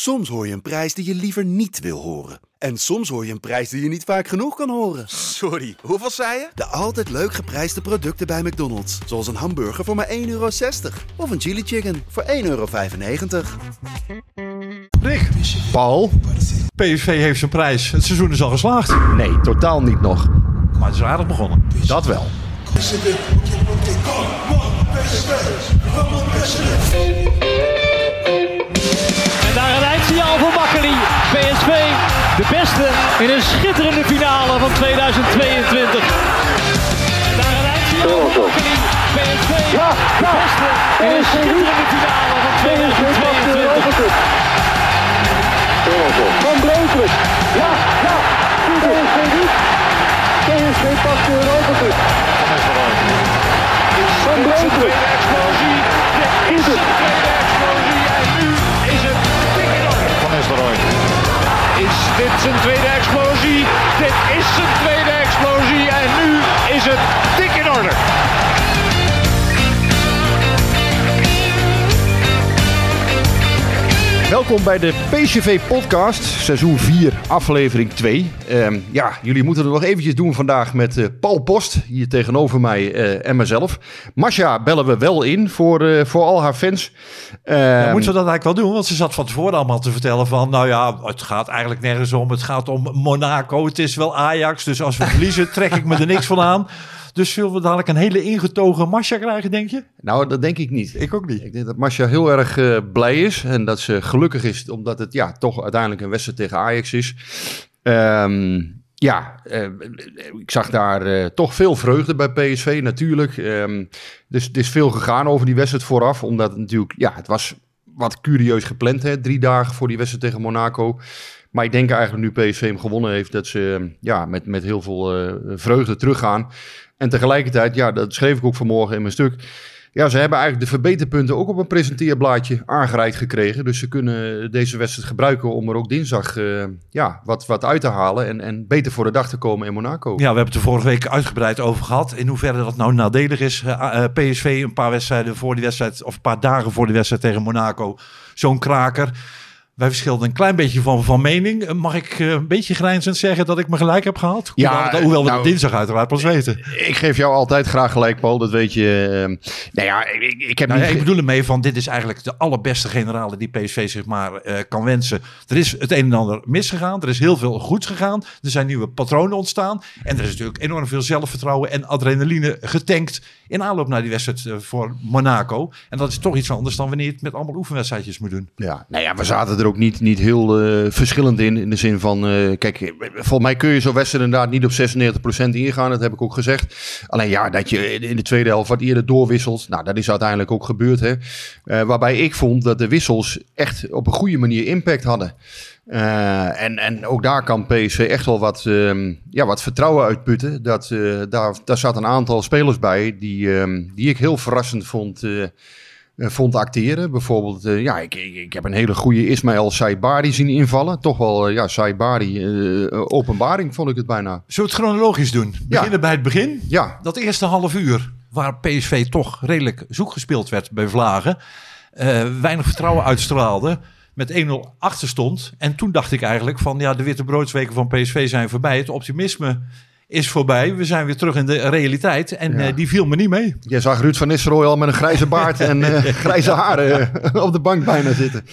Soms hoor je een prijs die je liever niet wil horen. En soms hoor je een prijs die je niet vaak genoeg kan horen. Sorry, hoeveel zei je? De altijd leuk geprijsde producten bij McDonald's. Zoals een hamburger voor maar 1,60 euro. Of een chili chicken voor 1,95 euro. Rick, Paul? PSV heeft zijn prijs. Het seizoen is al geslaagd. Nee, totaal niet nog. Maar het is aardig begonnen. Dat wel. De beste in een schitterende finale van 2022. Daar een eindsignaal voor Makkeli. PSV, de beste in een schitterende finale van 2022. Van Breukelen. Ja, ja. PSV niet. PSV pakt de Europa Cup. Van Breukelen. Explosie, dit is de tweede explosie dit zijn tweede explosie? Dit is zijn tweede explosie en nu is het dik in orde. Welkom bij de PCV Podcast, seizoen 4, aflevering 2. Ehm, ja, jullie moeten het nog eventjes doen vandaag met eh, Paul Post, hier tegenover mij eh, en mezelf. Masha bellen we wel in voor, eh, voor al haar fans. Ehm, Ja, moeten we dat eigenlijk wel doen? Want ze zat van tevoren allemaal te vertellen van... nou ja, het gaat eigenlijk nergens om. Het gaat om Monaco. Het is wel Ajax. Dus als we verliezen, trek ik me er niks van aan. Dus zullen we dadelijk een hele ingetogen Masha krijgen, denk je? Nou, dat denk ik niet. Ik ook niet. Ik denk dat Masha heel erg eh, blij is en dat ze gelukkig is, omdat het ja, toch uiteindelijk een wedstrijd tegen Ajax is. Ehm, ja, eh, ik zag daar eh, toch veel vreugde bij PSV natuurlijk. Ehm, dus het is veel gegaan over die wedstrijd vooraf, omdat het natuurlijk, ja, het was wat curieus gepland, hè, drie dagen voor die wedstrijd tegen Monaco. Maar ik denk eigenlijk nu PSV hem gewonnen heeft, dat ze ja, met, met heel veel eh, vreugde teruggaan. En tegelijkertijd, ja, dat schreef ik ook vanmorgen in mijn stuk. Ja, ze hebben eigenlijk de verbeterpunten ook op een presenteerblaadje aangereikt gekregen. Dus ze kunnen deze wedstrijd gebruiken om er ook dinsdag eh, ja, wat, wat uit te halen. En, en beter voor de dag te komen in Monaco. Ja, we hebben het er vorige week uitgebreid over gehad. In hoeverre dat nou nadelig is. Eh, eh, PSV een paar wedstrijden voor die wedstrijd, of een paar dagen voor die wedstrijd tegen Monaco. Zo'n kraker. Wij verschilden een klein beetje van, van mening. Eh, Mag ik eh, een beetje grijnzend zeggen dat ik me gelijk heb gehad? Ja, hoewel, hoewel we nou- dinsdag uiteraard pas weten. Ik geef jou altijd graag gelijk, Paul. Dat weet je. eh, nou ja, ik, ik heb Nou, ja, ik bedoel ermee van dit is eigenlijk de allerbeste generale die PSV zich maar eh, kan wensen. Er is het een en ander misgegaan. Er is heel veel goeds gegaan. Er zijn nieuwe patronen ontstaan. En er is natuurlijk enorm veel zelfvertrouwen en adrenaline getankt in aanloop naar die wedstrijd eh, voor Monaco. En dat is toch iets anders dan wanneer je het met allemaal oefenwedstrijdjes moet doen. Ja, nou ja, we zaten er ook niet, niet heel eh, verschillend in. In de zin van, eh, kijk, volgens mij kun je zo'n wedstrijd inderdaad niet op 96% ingaan. Dat heb ik ook gezegd. Alleen ja, dat je in de tweede helft wat eerder doorwisselt. Nou, dat is uiteindelijk ook gebeurd. Hè. Eh, waarbij ik vond dat de wissels echt op een goede manier impact hadden. En, en ook daar kan PSV echt wel wat, ehm, ja, wat vertrouwen uitputten. Dat, daar, daar zat een aantal spelers bij die, ehm, die ik heel verrassend vond, vond acteren. Bijvoorbeeld, eh, ja, ik, ik, ik heb een hele goede Ismaël Saibari zien invallen. Toch wel, eh, ja, Saibari, eh, openbaring vond ik het bijna. Zullen we het chronologisch doen? Beginnen bij het begin. Ja, Dat eerste half uur, waar PSV toch redelijk zoek gespeeld werd bij Vlagen. eh, weinig vertrouwen uitstraalde. Met 1-0 achter stond. En toen dacht ik eigenlijk van ja, de witte broodsweken van PSV zijn voorbij. Het optimisme is voorbij. We zijn weer terug in de realiteit. En Ja. eh, die viel me niet mee. jij zag Ruud van Nistelrooy al met een grijze baard en eh, grijze haren eh, op de bank bijna zitten.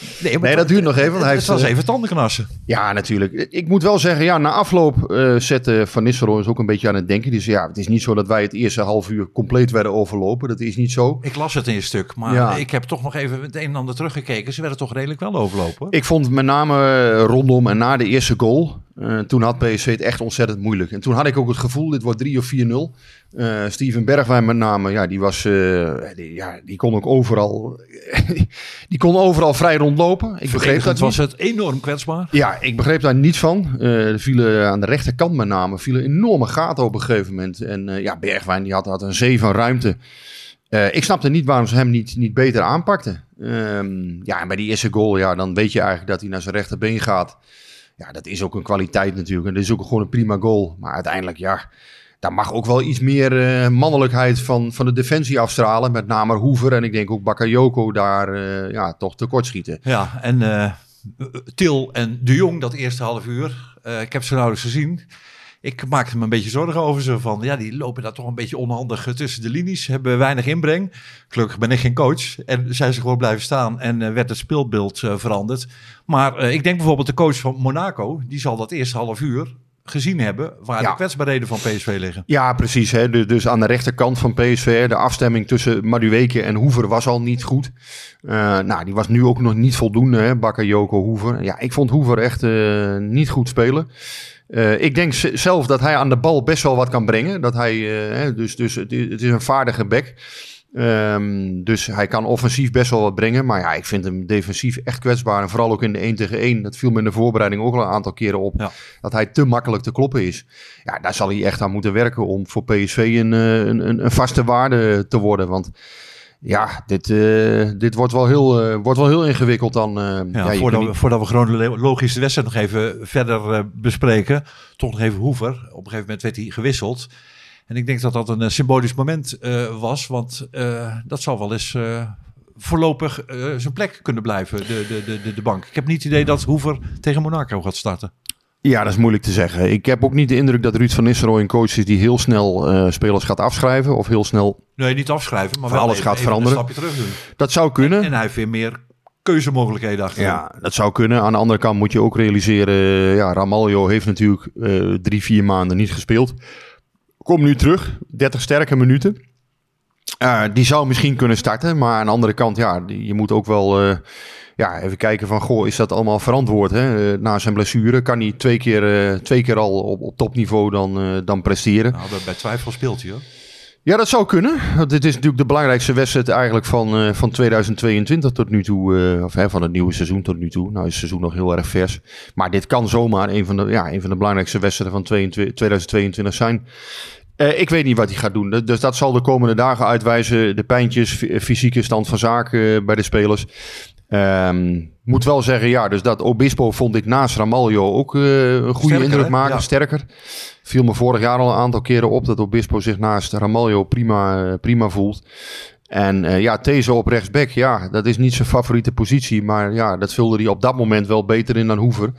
Nee, dat duurt nog even. Want hij het heeft, was even tandenknassen. Ja, natuurlijk. Ik moet wel zeggen, ja, na afloop eh zette Van Nistelrooy ons ook een beetje aan het denken. Dus ja, het is niet zo dat wij het eerste half uur compleet werden overlopen. Dat is niet zo. Ik las het in je stuk, maar Ja. ik heb toch nog even het een en ander teruggekeken. Ze werden toch redelijk wel overlopen. Ik vond met name rondom en na de eerste goal. toen had PSV het echt ontzettend moeilijk. En toen had ik ook het gevoel, dit wordt 3 of 4-0. Eh, Steven Bergwijn met name, ja, die was, eh, die, ja, die kon ook overal, die kon overal vrij rondlopen. Ik begreep dat was niet. het enorm kwetsbaar. Ja, ik begreep daar niets van. Eh, er vielen aan de rechterkant met name vielen enorme gaten op een gegeven moment. En ja, Bergwijn die had, had een zee van ruimte. Ik snapte niet waarom ze hem niet, niet beter aanpakten. Ehm, ja, en bij die eerste goal, ja, dan weet je eigenlijk dat hij naar zijn rechterbeen gaat. Ja, dat is ook een kwaliteit natuurlijk. En dat is ook gewoon een prima goal. Maar uiteindelijk, ja, daar mag ook wel iets meer eh, mannelijkheid van, van de defensie afstralen. Met name Hoever en ik denk ook Bakayoko daar eh, ja, toch tekort schieten. Ja, en eh, Til en De Jong, dat eerste half uur. ik heb ze nauwelijks gezien. Ik maakte me een beetje zorgen over ze. Van, ja, die lopen daar toch een beetje onhandig tussen de linies. Hebben weinig inbreng. Gelukkig ben ik geen coach. En zijn ze gewoon blijven staan. En eh, werd het speelbeeld eh, veranderd. Maar eh, ik denk bijvoorbeeld de coach van Monaco. Die zal dat eerste half uur gezien hebben. Waar Ja. de kwetsbaarheden van PSV liggen. Ja, precies. Hè. Dus, dus aan de rechterkant van PSV, de afstemming tussen Madueke en Hoever was al niet goed. Nou, die was nu ook nog niet voldoende, hè. Bakker, Joko, Hoever. Ja, ik vond Hoever echt niet goed spelen. Eh, ik denk zelf dat hij aan de bal best wel wat kan brengen. Dat hij, eh, dus, dus het is, een vaardige back. Ehm, dus hij kan offensief best wel wat brengen. Maar ja, ik vind hem defensief echt kwetsbaar. En vooral ook in de 1 tegen 1. Dat viel me in de voorbereiding ook al een aantal keren op. Ja. Dat hij te makkelijk te kloppen is. Ja, daar zal hij echt aan moeten werken om voor PSV een, eh, een, een, een vaste waarde te worden. Want ja, dit, eh, dit wordt, wel heel, eh, wordt wel heel ingewikkeld dan. eh, Ja, voordat, we, voordat we chronologisch de wedstrijd nog even verder bespreken. Toch nog even Hoever. Op een gegeven moment werd hij gewisseld. En ik denk dat dat een symbolisch moment was. Want dat zal wel eens voorlopig zijn plek kunnen blijven, de, de, de, de bank. Ik heb niet het idee dat Hoever tegen Monaco gaat starten. Ja, dat is moeilijk te zeggen. Ik heb ook niet de indruk dat Ruud van Nistelrooy een coach is die heel snel eh, spelers gaat afschrijven. Of heel snel... Nee, niet afschrijven, maar wel alles even- gaat veranderen. een stapje terug doen. Dat zou kunnen. En hij heeft weer meer keuzemogelijkheden achter. Ja, dat zou kunnen. Aan de andere kant moet je ook realiseren... eh, Ja, Ramaljo heeft natuurlijk eh, drie, vier maanden niet gespeeld. Komt nu terug. 30 sterke minuten. Eh, die zou misschien kunnen starten. Maar aan de andere kant, ja, je moet ook wel... eh, ja, even kijken van, goh, is dat allemaal verantwoord? Hè? Eh, na zijn blessure kan hij twee keer, twee keer al op, op topniveau dan, dan presteren. Nou, bij, bij twijfel speelt hij hoor. Ja, dat zou kunnen. Want dit is natuurlijk de belangrijkste wedstrijd eigenlijk van, van 2022 tot nu toe. of hè, van het nieuwe seizoen tot nu toe. Nou is het seizoen nog heel erg vers. Maar dit kan zomaar een van de, ja, een van de belangrijkste wedstrijden van 22 2022 zijn. Eh, ik weet niet wat hij gaat doen. Dus dat zal de komende dagen uitwijzen. De pijntjes, fy- fysieke stand van zaken eh, bij de spelers. Ehm, moet wel zeggen, ja, dus dat Obispo vond ik naast Ramaljo ook eh, een goede Sterker, indruk maken. Ja. Sterker. Viel me vorig jaar al een aantal keren op dat Obispo zich naast Ramaljo prima, eh, prima voelt. En eh, ja, Tezo op rechtsback, ja, dat is niet zijn favoriete positie. Maar ja, dat vulde hij op dat moment wel beter in dan Hoever.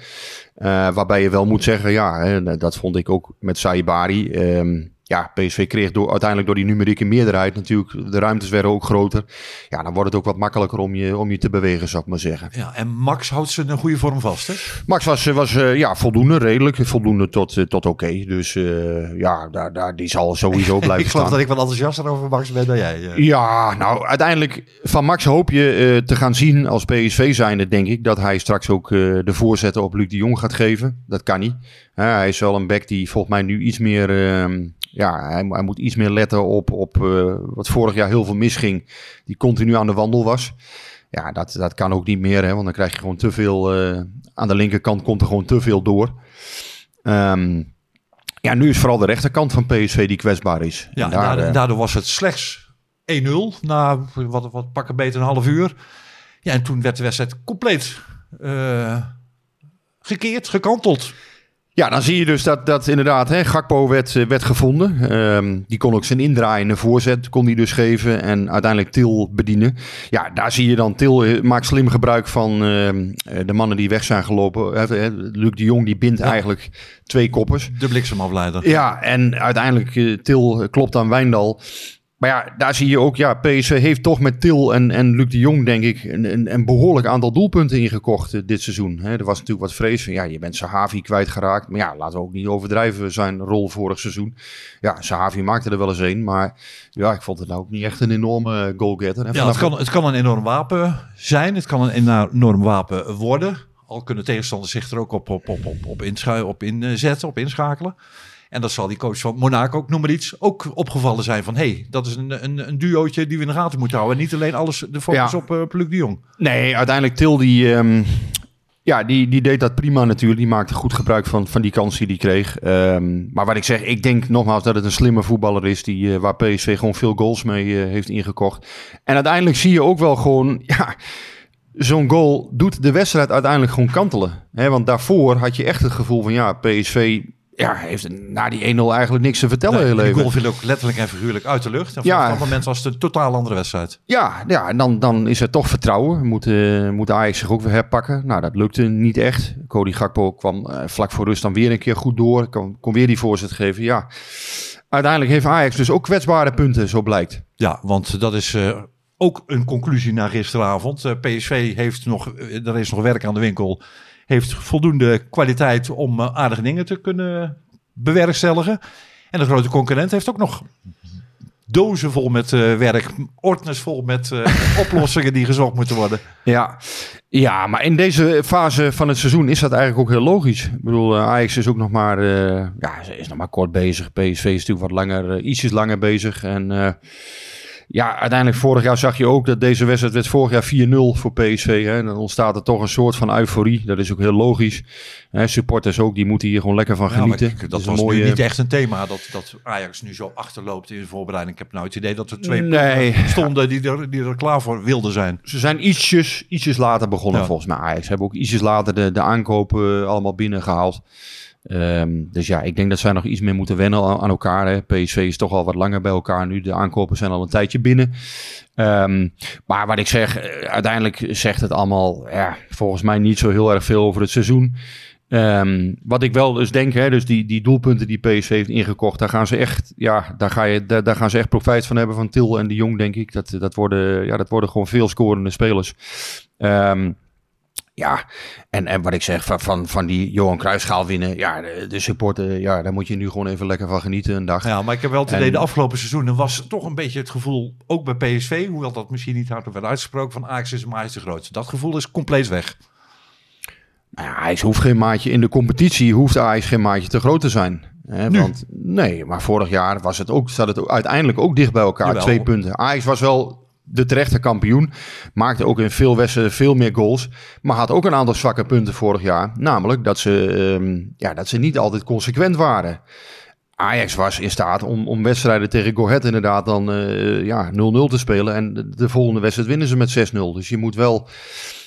Eh, waarbij je wel moet zeggen, ja, hè, dat vond ik ook met Saibari. Ehm ja, PSV kreeg door, uiteindelijk door die numerieke meerderheid natuurlijk, de ruimtes werden ook groter. Ja, dan wordt het ook wat makkelijker om je, om je te bewegen, zou ik maar zeggen. Ja, en Max houdt zijn een goede vorm vast. Hè? Max was, was eh, ja, voldoende, redelijk. Voldoende tot, eh, tot oké. Dus eh, ja, daar, daar, die zal sowieso blijven ik geloof staan. dat ik wat enthousiaster over Max ben dan jij. Ja, nou, uiteindelijk van Max hoop je te gaan zien als PSV zijnde, denk ik, dat hij straks ook de voorzetten op Luc de Jong gaat geven. Dat kan niet. Hij is wel een back die volgens mij nu iets meer, ehm, ja, hij, hij moet iets meer letten op, op eh, wat vorig jaar heel veel misging, die continu aan de wandel was. Ja, dat, dat kan ook niet meer, hè, want dan krijg je gewoon te veel, eh, aan de linkerkant komt er gewoon te veel door. Ehm, ja, nu is vooral de rechterkant van PSV die kwetsbaar is. Ja, En en daar, daardoor, eh, daardoor was het slechts 1-0 na wat, wat pakken beter een half uur. Ja, en toen werd de wedstrijd compleet gekeerd, gekanteld. Ja, dan zie je dus dat, dat inderdaad hè, Gakpo werd, eh, werd gevonden. Ehm, die kon ook zijn indraaiende voorzet kon die dus geven en uiteindelijk Til bedienen. Ja, daar zie je dan Til eh, maakt slim gebruik van ehm, eh, de mannen die weg zijn gelopen. Luc de Jong die bindt Ja. eigenlijk twee koppers. De bliksemafleider. Ja, en uiteindelijk Til klopt aan Wijndal. Maar ja, daar zie je ook, ja, PSV heeft toch met Til en, en Luc de Jong, denk ik, een, een, een behoorlijk aantal doelpunten ingekocht eh, dit seizoen. Hè, er was natuurlijk wat vrees van, ja, je bent Sahavi kwijtgeraakt. Maar ja, laten we ook niet overdrijven zijn rol vorig seizoen. Ja, Sahavi maakte er wel eens een, maar ja, ik vond het nou ook niet echt een enorme goalgetter. En Ja, het kan, het kan een enorm wapen zijn. Het kan een enorm wapen worden. Al kunnen tegenstanders zich er ook op, op, op, op, op, inschu- op inzetten, op inschakelen. En dat zal die coach van Monaco, ik noem maar iets, ook opgevallen zijn van... hé, hey, dat is een, een, een duootje die we in de gaten moeten houden. En niet alleen alles de focus Ja. op uh, Luc de Jong. Nee, uiteindelijk Til die, ehm, ja, die, die deed dat prima natuurlijk. Die maakte goed gebruik van, van die kans die hij kreeg. Ehm, maar wat ik zeg, ik denk nogmaals dat het een slimme voetballer is... Die, eh, waar PSV gewoon veel goals mee eh, heeft ingekocht. En uiteindelijk zie je ook wel gewoon... Ja, Zo'n goal doet de wedstrijd uiteindelijk gewoon kantelen. Hè, want daarvoor had je echt het gevoel van ja, PSV ja, heeft na die 1-0 eigenlijk niks te vertellen. Nee, heel die goal viel ook letterlijk en figuurlijk uit de lucht. En Ja. vanaf dat moment was het een totaal andere wedstrijd. Ja, ja en dan, dan is er toch vertrouwen. Moet, eh, moet Ajax zich ook weer herpakken. Nou, dat lukte niet echt. Cody Gakpo kwam eh, vlak voor rust dan weer een keer goed door. Kon, kon weer die voorzet geven. Ja, uiteindelijk heeft Ajax dus ook kwetsbare punten, zo blijkt. Ja, want dat is eh, ook een conclusie na gisteravond. PSV heeft nog, er is nog werk aan de winkel. Heeft voldoende kwaliteit om eh, aardige dingen te kunnen bewerkstelligen. En de grote concurrent heeft ook nog dozen vol met eh, werk. Ordners vol met eh, oplossingen die gezocht moeten worden. Ja. ja, maar in deze fase van het seizoen is dat eigenlijk ook heel logisch. Ik bedoel, Ajax is ook nog maar, eh, ja, is nog maar kort bezig. PSV is natuurlijk wat langer, ietsjes langer bezig. En ja, uiteindelijk vorig jaar zag je ook dat deze wedstrijd werd vorig jaar 4-0 voor PSV. Hè. En dan ontstaat er toch een soort van euforie. Dat is ook heel logisch. Hè, supporters ook, die moeten hier gewoon lekker van Ja, genieten. ik- dat is was een mooie... nu niet echt een thema. Dat, dat Ajax nu zo achterloopt in de voorbereiding. Ik heb nou het idee dat er twee Nee. stonden die er, die er klaar voor wilden zijn. Ze zijn ietsjes, ietsjes later begonnen Ja. volgens mij. Ajax Ze hebben ook ietsjes later de, de aankopen eh, allemaal binnengehaald. Ehm, dus ja, ik denk dat zij nog iets meer moeten wennen aan, elkaar. Hè. PSV is toch al wat langer bij elkaar nu. De aankopen zijn al een tijdje binnen. Ehm, maar wat ik zeg, eh, uiteindelijk zegt het allemaal ja, volgens mij niet zo heel erg veel over het seizoen. Ehm, wat ik wel dus denk, hè, dus die, die doelpunten die PSV heeft ingekocht, daar gaan ze echt, ja, daar, ga je, daar, daar gaan ze echt profijt van hebben van Til en de Jong, denk ik. Dat, dat, worden, ja, dat worden gewoon veel scorende spelers. Ehm, ja, en, en wat ik zeg, van, van, van die Johan Cruijffschaal winnen, ja, de, de supporter, ja, daar moet je nu gewoon even lekker van genieten een dag. Ja, maar ik heb wel het idee, En- de afgelopen seizoenen was toch een beetje het gevoel, ook bij PSV, hoewel dat misschien niet hardop werd uitgesproken, van Ajax is een maatje te groot. Dat gevoel is compleet weg. Nou ja, Ajax hoeft geen maatje in de competitie, hoeft Ajax geen maatje te groot te zijn. Hè, want nee, maar vorig jaar was het ook, zat het uiteindelijk ook dicht bij elkaar, Jawel. twee punten. Ajax was wel de terechte kampioen, maakte ook in veel wedstrijden veel meer goals, maar had ook een aantal zwakke punten vorig jaar. Namelijk dat ze, ehm, ja, dat ze niet altijd consequent waren. Ajax was in staat om, om wedstrijden tegen Go inderdaad dan eh, ja, 0-0 te spelen. En de, de volgende wedstrijd winnen ze met 6-0. Dus je moet wel...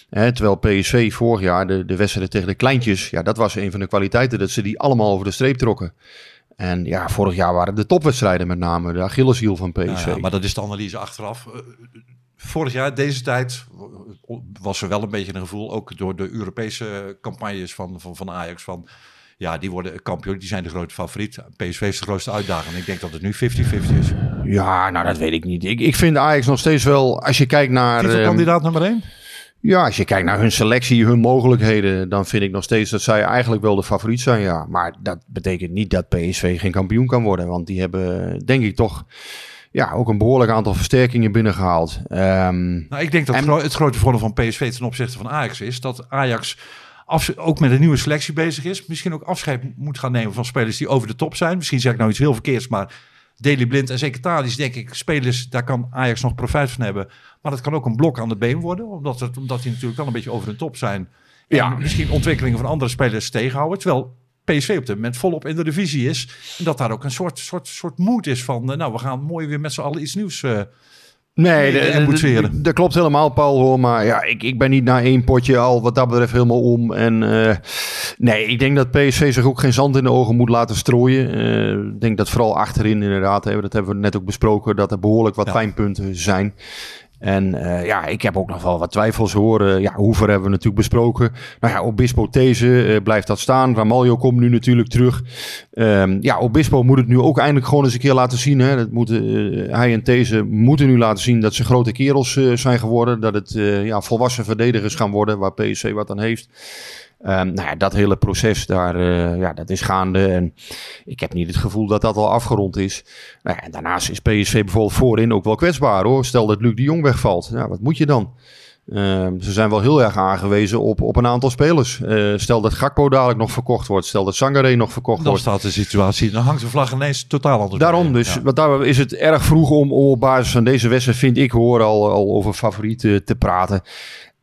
Hè, terwijl PSV vorig jaar de, de wedstrijden tegen de kleintjes... Ja, dat was een van de kwaliteiten, dat ze die allemaal over de streep trokken. En ja, vorig jaar waren de topwedstrijden met name de Achilleshiel van PSV. Nou ja, maar dat is de analyse achteraf. Eh, Vorig jaar, deze tijd, was er wel een beetje een gevoel, ook door de Europese campagnes van, van, van Ajax, van ja, die worden kampioen, die zijn de grote favoriet. PSV is de grootste uitdaging. Ik denk dat het nu 50-50 is. Ja, nou dat weet ik niet. Ik, ik vind Ajax nog steeds wel, als je kijkt naar... ehm, Titelkandidaat nummer 1? Ja, als je kijkt naar hun selectie, hun mogelijkheden, dan vind ik nog steeds dat zij eigenlijk wel de favoriet zijn. Ja, maar dat betekent niet dat PSV geen kampioen kan worden. Want die hebben, denk ik, toch ja, ook een behoorlijk aantal versterkingen binnengehaald. Ehm, Nou, ik denk dat En- het grote voordeel van PSV ten opzichte van Ajax is dat Ajax ook met een nieuwe selectie bezig is. Misschien ook afscheid moet gaan nemen van spelers die over de top zijn. Misschien zeg ik nou iets heel verkeerds, maar Deli Blind en zeker Thalys, denk ik, spelers, daar kan Ajax nog profijt van hebben. Maar dat kan ook een blok aan de been worden, omdat, het, omdat die natuurlijk wel een beetje over de top zijn. En Ja. misschien ontwikkelingen van andere spelers tegenhouden. Terwijl PSV op dit moment volop in de divisie is. En dat daar ook een soort, soort, soort moed is van, eh, nou, we gaan mooi weer met z'n allen iets nieuws eh, Nee, de- dat klopt helemaal, Paul. Hoor. Maar ja, ik, ik ben niet na één potje al wat dat betreft helemaal om. En eh, nee, ik denk dat PSV zich ook geen zand in de ogen moet laten strooien. Eh, ik denk dat vooral achterin inderdaad, hè, dat hebben we net ook besproken, dat er behoorlijk wat Ja. pijnpunten zijn. En eh, ja, ik heb ook nog wel wat twijfels horen. Ja, Hoever hebben we natuurlijk besproken. Nou ja, Obispo These eh, blijft dat staan. Ramaljo komt nu natuurlijk terug. Ehm, ja, Obispo moet het nu ook eindelijk gewoon eens een keer laten zien. Hè. Dat moeten, eh, hij en These moeten nu laten zien dat ze grote kerels zijn geworden. Dat het ja, volwassen verdedigers gaan worden, waar PSV wat aan heeft. Ehm, nou ja, dat hele proces daar, eh, ja, dat is gaande. En ik heb niet het gevoel dat dat al afgerond is. Nou ja, en daarnaast is PSV bijvoorbeeld voorin ook wel kwetsbaar hoor. Stel dat Luc de Jong wegvalt. Wat moet je dan? Ehm, ze zijn wel heel erg aangewezen op, op een aantal spelers. Eh, stel dat Gakpo dadelijk nog verkocht wordt. Stel dat Sangare nog verkocht Dan wordt. staat de situatie, dan hangt de vlag ineens totaal anders. Daarom dus, Ja. wat daar is het erg vroeg om, om op basis van deze wedstrijd, vind ik, hoor al, al over favorieten te praten.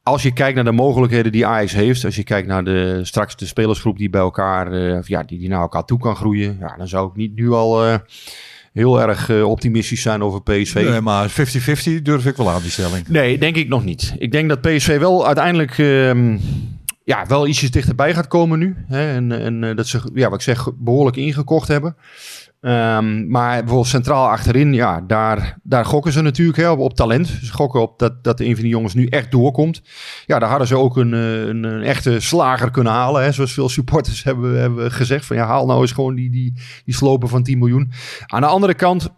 Als je kijkt naar de mogelijkheden die Ajax heeft, als je kijkt naar de, straks de spelersgroep die bij elkaar, of ja, die, die naar elkaar toe kan groeien, ja, dan zou ik niet nu al eh, heel erg eh, optimistisch zijn over PSV. Nee, maar 50-50 durf ik wel aan die stelling. Nee, denk ik nog niet. Ik denk dat PSV wel uiteindelijk ehm, ja, wel ietsjes dichterbij gaat komen nu. Hè? En, en dat ze, ja, wat ik zeg, behoorlijk ingekocht hebben. Ehm, maar bijvoorbeeld centraal achterin, ja, daar, daar gokken ze natuurlijk hè, op, talent. Ze gokken op dat, dat een van die jongens nu echt doorkomt. Ja, daar hadden ze ook een, eh, een, een echte slager kunnen halen. Hè, zoals veel supporters hebben, hebben gezegd. Van ja, haal nou eens gewoon die, die, die slopen van 10 miljoen. Aan de andere kant,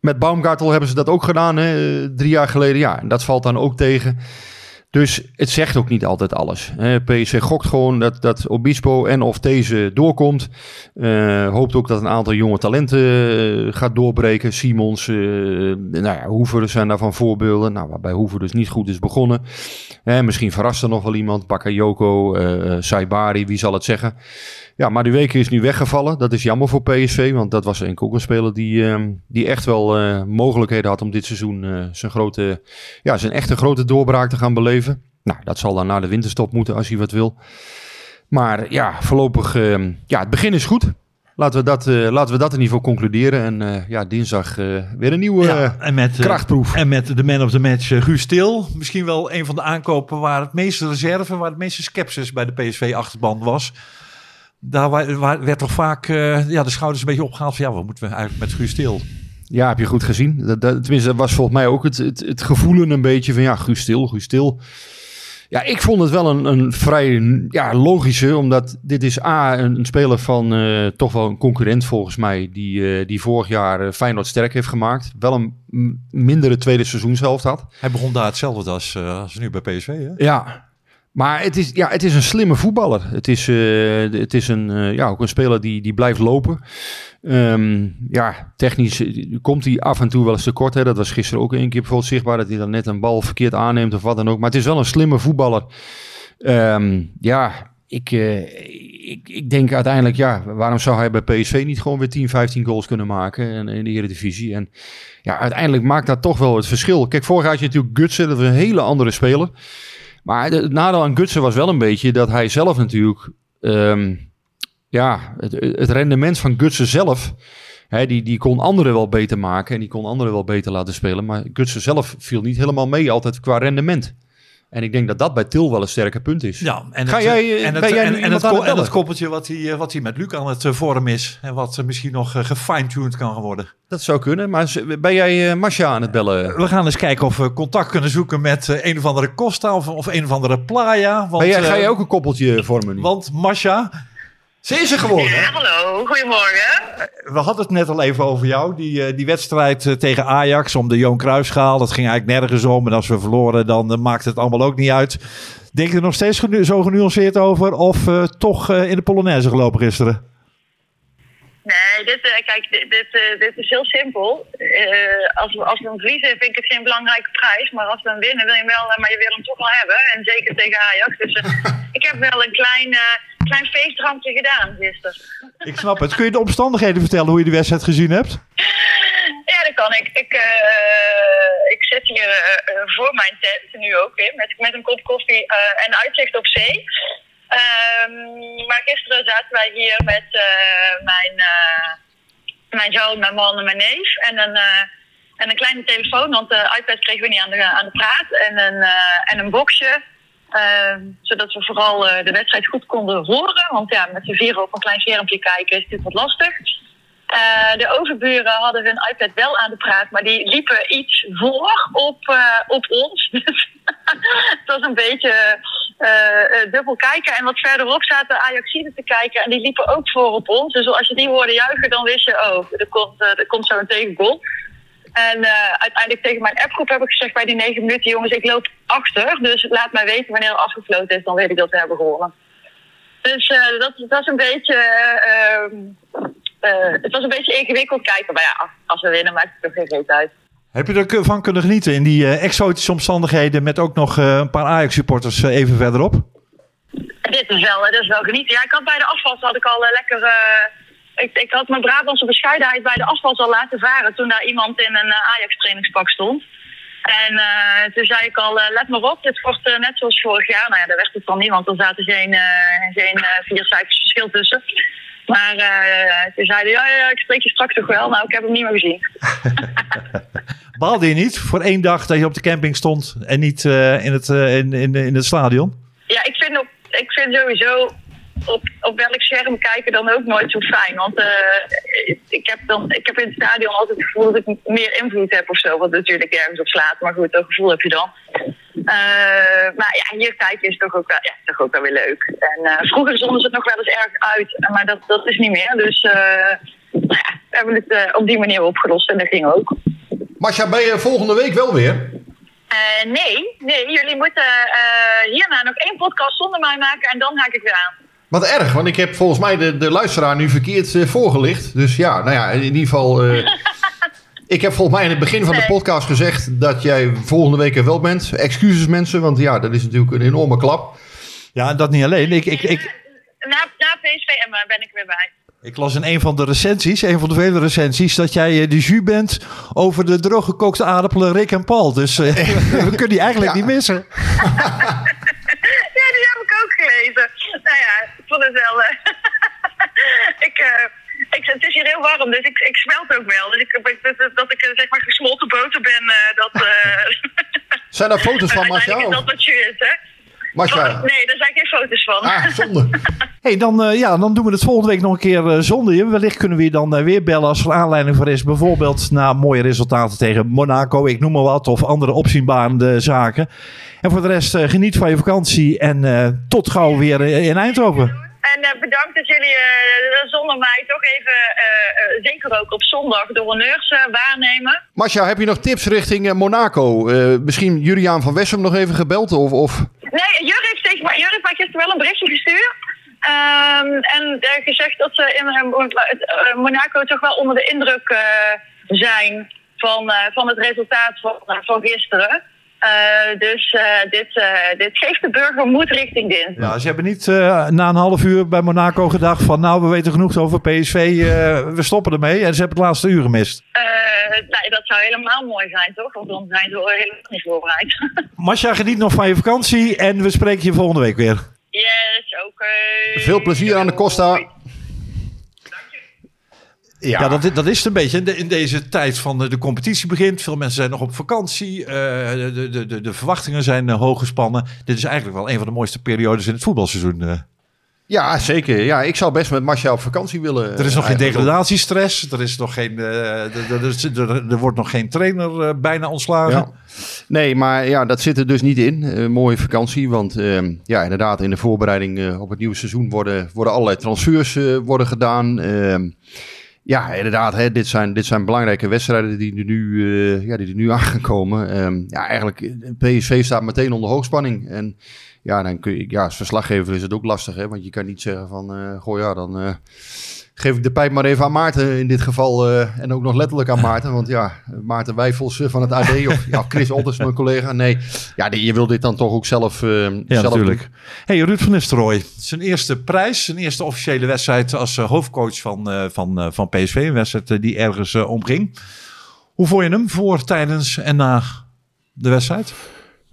met Baumgartel hebben ze dat ook gedaan. Hè, drie jaar geleden. Ja, en dat valt dan ook tegen. Dus het zegt ook niet altijd alles. PSV gokt gewoon dat, dat Obispo en of deze doorkomt. Uh, hoopt ook dat een aantal jonge talenten uh, gaat doorbreken. Simons, uh, nou ja, Hoever zijn daarvan voorbeelden. Nou, waarbij Hoever dus niet goed is begonnen. misschien verrast er nog wel iemand. Bakayoko, Saibari, wie zal het zeggen. Ja, maar die weken is nu weggevallen. Dat is jammer voor PSV, want dat was een ook die, uh, die echt wel mogelijkheden had om dit seizoen zijn, grote, ja, zijn echte grote doorbraak te gaan beleven. Nou, dat zal dan na de winterstop moeten als hij wat wil. Maar ja, voorlopig, ehm, ja, het begin is goed. Laten we dat, laten we dat in ieder geval concluderen. En ja, dinsdag weer een nieuwe ja, en met, krachtproef. en met de man of the match Guus Stil. Misschien wel een van de aankopen waar het meeste reserve, waar het meeste sceptisch bij de PSV-achterban was daar werd toch vaak ja, de schouders een beetje opgehaald van ja, wat moeten we eigenlijk met Guus Stil? Ja, heb je goed gezien. Dat, dat, tenminste, dat was volgens mij ook het, het, het gevoelen een beetje van ja, Guus Stil, Guus Stil. Ja, ik vond het wel een, een vrij ja, logische, omdat dit is A, een, een speler van uh, toch wel een concurrent volgens mij, die, uh, die vorig jaar uh, Feyenoord sterk heeft gemaakt. Wel een mindere tweede seizoenshelft had. Hij begon daar hetzelfde als, als nu bij PSV, hè? Ja, maar het is, ja, het is een slimme voetballer. Het is, uh, het is een, uh, ja, ook een speler die, die blijft lopen. Um, ja, technisch eh, komt hij af en toe wel eens te kort. Hè. Dat was gisteren ook een keer bijvoorbeeld zichtbaar. Dat hij dan net een bal verkeerd aanneemt of wat dan ook. Maar het is wel een slimme voetballer. Um, ja, ik, ik, ik denk uiteindelijk, ja, waarom zou hij bij PSV niet gewoon weer 10, 15 goals kunnen maken in, in de Eredivisie? En ja, uiteindelijk maakt dat toch wel het verschil. Kijk, vorig jaar had je natuurlijk Gutsen, dat was een hele andere speler. Maar het nadeel aan Gutsen was wel een beetje dat hij zelf natuurlijk... Um, ja, het, het, rendement van Gutsen zelf... Hè, die, die kon anderen wel beter maken en die kon anderen wel beter laten spelen. Maar Gutsen zelf viel niet helemaal mee altijd qua rendement. En ik denk dat dat bij Til wel een sterke punt is. Ja, en Ga het, jij, en het, jij en, en, het, en het koppeltje wat hij, wat hij met Luc aan het vorm is. En wat misschien nog gefine-tuned kan worden. Dat zou kunnen, maar ben jij Masha aan het bellen? We gaan eens kijken of we contact kunnen zoeken met een of andere Costa of, of een of andere Playa. Want, jij, ga je ook een koppeltje vormen nu? Want Masha, ze is er gewoon, hè? Ja, hallo, goedemorgen. We hadden het net al even over jou. Die, uh, die wedstrijd uh, tegen Ajax om de Johan Cruijffschaal. Dat ging eigenlijk nergens om. En als we verloren, dan maakt het allemaal ook niet uit. Denk je er nog steeds zo genuanceerd over? Of toch in de Polonaise gelopen gisteren? Nee, dit, kijk, dit, dit, dit, is heel simpel. als, we, als we hem verliezen, vind ik het geen belangrijke prijs. Maar als we hem winnen, wil je hem wel, maar je wil hem toch wel hebben. En zeker tegen Ajax. Dus ik heb wel een klein klein feestrampje gedaan gisteren. Ik snap het. Kun je de omstandigheden vertellen hoe je de wedstrijd gezien hebt? Ja, dat kan ik. Ik, ik zit hier voor mijn tent, nu ook weer, met, met een kop koffie en uitzicht op zee. Um, maar gisteren zaten wij hier met mijn, mijn zoon, mijn man en mijn neef. En een, en een kleine telefoon, want de iPad kregen we niet aan de, aan de praat. En een, en een boxje. Uh, zodat we vooral de wedstrijd goed konden horen. Want ja, met z'n vieren op een klein schermpje kijken is dit wat lastig. De overburen hadden hun iPad wel aan de praat, maar die liepen iets voor op, op ons. het was een beetje dubbel kijken. En wat verderop zaten Ajaxiden te kijken en die liepen ook voor op ons. Dus als je die hoorde juichen, dan wist je, oh, er komt, er komt zo een tegengoal. En uh, uiteindelijk tegen mijn appgroep heb ik gezegd bij die negen minuten... jongens, ik loop achter, dus laat mij weten wanneer er afgefloten is... dan weet ik dat we hebben gewonnen. Dus uh, dat, is een beetje... Uh, het was een beetje ingewikkeld kijken. Maar ja, als we winnen maakt het toch geen reet uit. Heb je ervan kunnen genieten in die exotische omstandigheden... met ook nog een paar Ajax-supporters even verderop? Dit is wel, dit is wel genieten. Ja, ik had bij de afval had ik al lekker ik, ik had mijn Brabantse bescheidenheid bij de afval al laten varen toen daar iemand in een eh, Ajax-trainingspak stond. En uh, toen zei ik al, uh, let maar op, dit wordt uh, net zoals vorig jaar. Nou ja, daar werd het dan niet, want er zaten geen, geen vier cijfers verschil tussen. Maar toen zeiden ja, ja, ik spreek je straks toch wel. Nou, ik heb hem niet meer gezien. Baalde je niet voor één dag dat je op de camping stond en niet in, het, in, in, in het stadion? Ja, ik vind op ik vind sowieso op, op welk scherm kijken dan ook nooit zo fijn. Want uh, ik, heb dan, ik heb in het stadion altijd het gevoel dat ik meer invloed heb of zo. Wat natuurlijk ergens op slaat. Maar goed, dat gevoel heb je dan. Maar ja, hier kijken is toch ook wel, ja, toch ook wel weer leuk. En vroeger zonden ze het nog wel eens erg uit. Maar dat, dat is niet meer. Dus nou ja, we hebben het op die manier opgelost. En dat ging ook. Masja, ben je volgende week wel weer? nee, nee, jullie moeten hierna nog één podcast zonder mij maken en dan haak ik weer aan. Wat erg, want ik heb volgens mij de, de luisteraar nu verkeerd uh, voorgelicht. Dus ja, nou ja, in ieder geval. Uh, ik heb volgens mij in het begin van de podcast gezegd dat jij volgende week er wel bent. Excuses mensen, want ja, dat is natuurlijk een enorme klap. Ja, dat niet alleen. Ik, ik, ik... Na, na PSV ben ik weer bij. Ik las in een van de recensies, een van de vele recensies, dat jij de jus bent over de drooggekookte aardappelen Rick en Paul. Dus uh, we kunnen die eigenlijk ja. niet missen. ja, die heb ik ook gelezen. Nou ja, ik vond het wel. Uh, ik, uh, ik, het is hier heel warm, dus ik, ik smelt ook wel. Dus ik, dat, dat ik zeg maar gesmolten boter ben, dat. Zijn er foto's van, Masja? is dat wat je is, hè? Nee, daar zijn geen foto's van. Ah, zonde. hey, dan, uh, ja, dan doen we het volgende week nog een keer uh, zonder je. Wellicht kunnen we je dan uh, weer bellen als er aanleiding voor is. Bijvoorbeeld na mooie resultaten tegen Monaco, ik noem maar wat. Of andere opzienbarende zaken. En voor de rest geniet van je vakantie en tot gauw weer in Eindhoven. En uh, bedankt dat jullie uh, zonder mij toch even, uh, zeker ook op zondag, de honneurs waarnemen. Masja, heb je nog tips richting Monaco? misschien Juriaan van Wessem nog even gebeld? Of, of... Nee, Jur heeft, heeft mij gisteren wel een berichtje gestuurd. Um, en gezegd dat ze in Monaco toch wel onder de indruk zijn van, van het resultaat van, van gisteren. Uh, dus uh, dit, uh, dit geeft de burger moed richting dinsdag. Ja, ze hebben niet na een half uur bij Monaco gedacht van nou, we weten genoeg over PSV, we stoppen ermee. En ze hebben het laatste uur gemist. nee, dat zou helemaal mooi zijn, toch? Want dan zijn ze helemaal niet voorbereid. Masja, geniet nog van je vakantie en we spreken je volgende week weer. Yes, oké. Okay. Veel plezier aan de Costa. Ja, ja dat, dat, is het een beetje. In deze tijd van de, de, competitie begint. Veel mensen zijn nog op vakantie. Uh, de, de, de, verwachtingen zijn uh, hoog gespannen. Dit is eigenlijk wel een van de mooiste periodes in het voetbalseizoen. Uh. Ja, zeker. Ja, ik zou best met Marcia op vakantie willen. Er is nog geen degradatiestress. Er, is nog geen, er, wordt nog geen trainer bijna ontslagen. Ja. Nee, maar ja, dat zit er dus niet in. mooie vakantie. Want ehm, ja, inderdaad, in de voorbereiding op het nieuwe seizoen worden, worden allerlei transfers worden gedaan. Ehm, ja, inderdaad. Hè, dit, zijn, dit zijn belangrijke wedstrijden die nu, uh, ja, die er nu aan gaan komen. Um, ja, eigenlijk, PSV staat meteen onder hoogspanning. En ja, dan kun je, ja, als verslaggever is het ook lastig. Hè, want je kan niet zeggen van, uh, goh ja, dan... geef ik de pijp maar even aan Maarten in dit geval. Uh, en ook nog letterlijk aan Maarten. Want ja, Maarten Wijfels van het AD of ja, Chris Otters, mijn collega. Nee, ja, je wil dit dan toch ook zelf uh, Ja, zelf natuurlijk. Doen. Hey, Ruud van Nistelrooy. Zijn eerste prijs, zijn eerste officiële wedstrijd als uh, hoofdcoach van, van, van PSV. Een wedstrijd die ergens omging. Hoe vond je hem voor, tijdens en na de wedstrijd?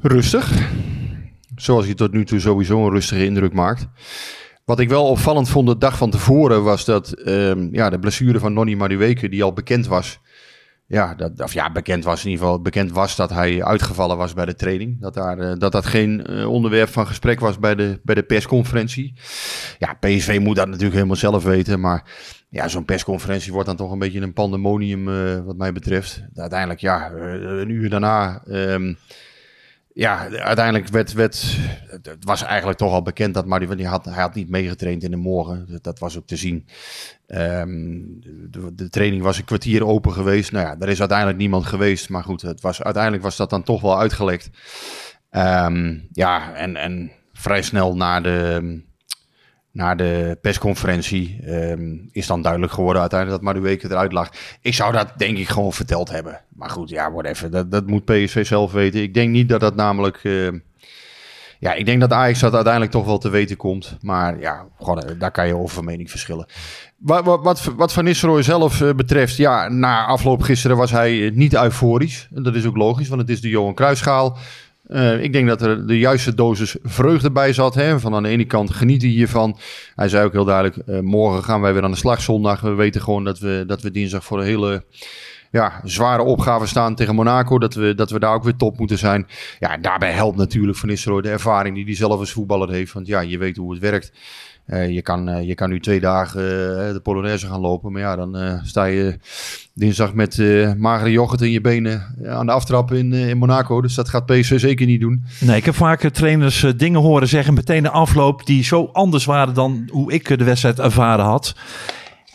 Rustig. Zoals hij tot nu toe sowieso een rustige indruk maakt. Wat ik wel opvallend vond de dag van tevoren was dat um, ja, de blessure van Nonny Madueke, die al bekend was. Ja, dat, of ja, bekend was in ieder geval. Bekend was dat hij uitgevallen was bij de training. Dat daar, uh, dat, dat geen uh, onderwerp van gesprek was bij de, bij de persconferentie. Ja, PSV moet dat natuurlijk helemaal zelf weten. Maar ja, zo'n persconferentie wordt dan toch een beetje een pandemonium uh, wat mij betreft. Uiteindelijk, ja, een uur daarna... Um, ja, uiteindelijk werd, werd, het was eigenlijk toch al bekend dat Marty, die had, hij had niet meegetraind in de morgen. Dat, was ook te zien. Um, de, training was een kwartier open geweest. Nou ja, er is uiteindelijk niemand geweest. Maar goed, het was, uiteindelijk was dat dan toch wel uitgelekt. Um, ja, en, en vrij snel na de, na de persconferentie um, is dan duidelijk geworden uiteindelijk dat Madueke eruit lag. Ik zou dat denk ik gewoon verteld hebben. Maar goed, ja, whatever. Dat, dat moet PSV zelf weten. Ik denk niet dat dat namelijk... Uh, ja, ik denk dat Ajax dat uiteindelijk toch wel te weten komt. Maar ja, gewoon, daar kan je over mening verschillen. Wat, wat, wat, Van Nistelrooy zelf uh, betreft, ja, na afloop gisteren was hij niet euforisch. En dat is ook logisch, want het is de Johan Cruijffschaal. Uh, ik denk dat er de juiste dosis vreugde bij zat. Hè? Van aan de ene kant genieten hiervan. Hij zei ook heel duidelijk, uh, morgen gaan wij weer aan de slag zondag. We weten gewoon dat we, dat we dinsdag voor een hele ja, zware opgave staan tegen Monaco. Dat we, dat we daar ook weer top moeten zijn. Ja, daarbij helpt natuurlijk Van Nistelrooy de ervaring die hij zelf als voetballer heeft. Want ja, je weet hoe het werkt. Uh, je, kan, uh, je kan nu twee dagen uh, de Polonaise gaan lopen. Maar ja, dan sta je dinsdag met magere yoghurt in je benen aan de aftrap in, in Monaco. Dus dat gaat PSV zeker niet doen. Nee, ik heb vaak trainers dingen horen zeggen meteen de afloop die zo anders waren dan hoe ik de wedstrijd ervaren had.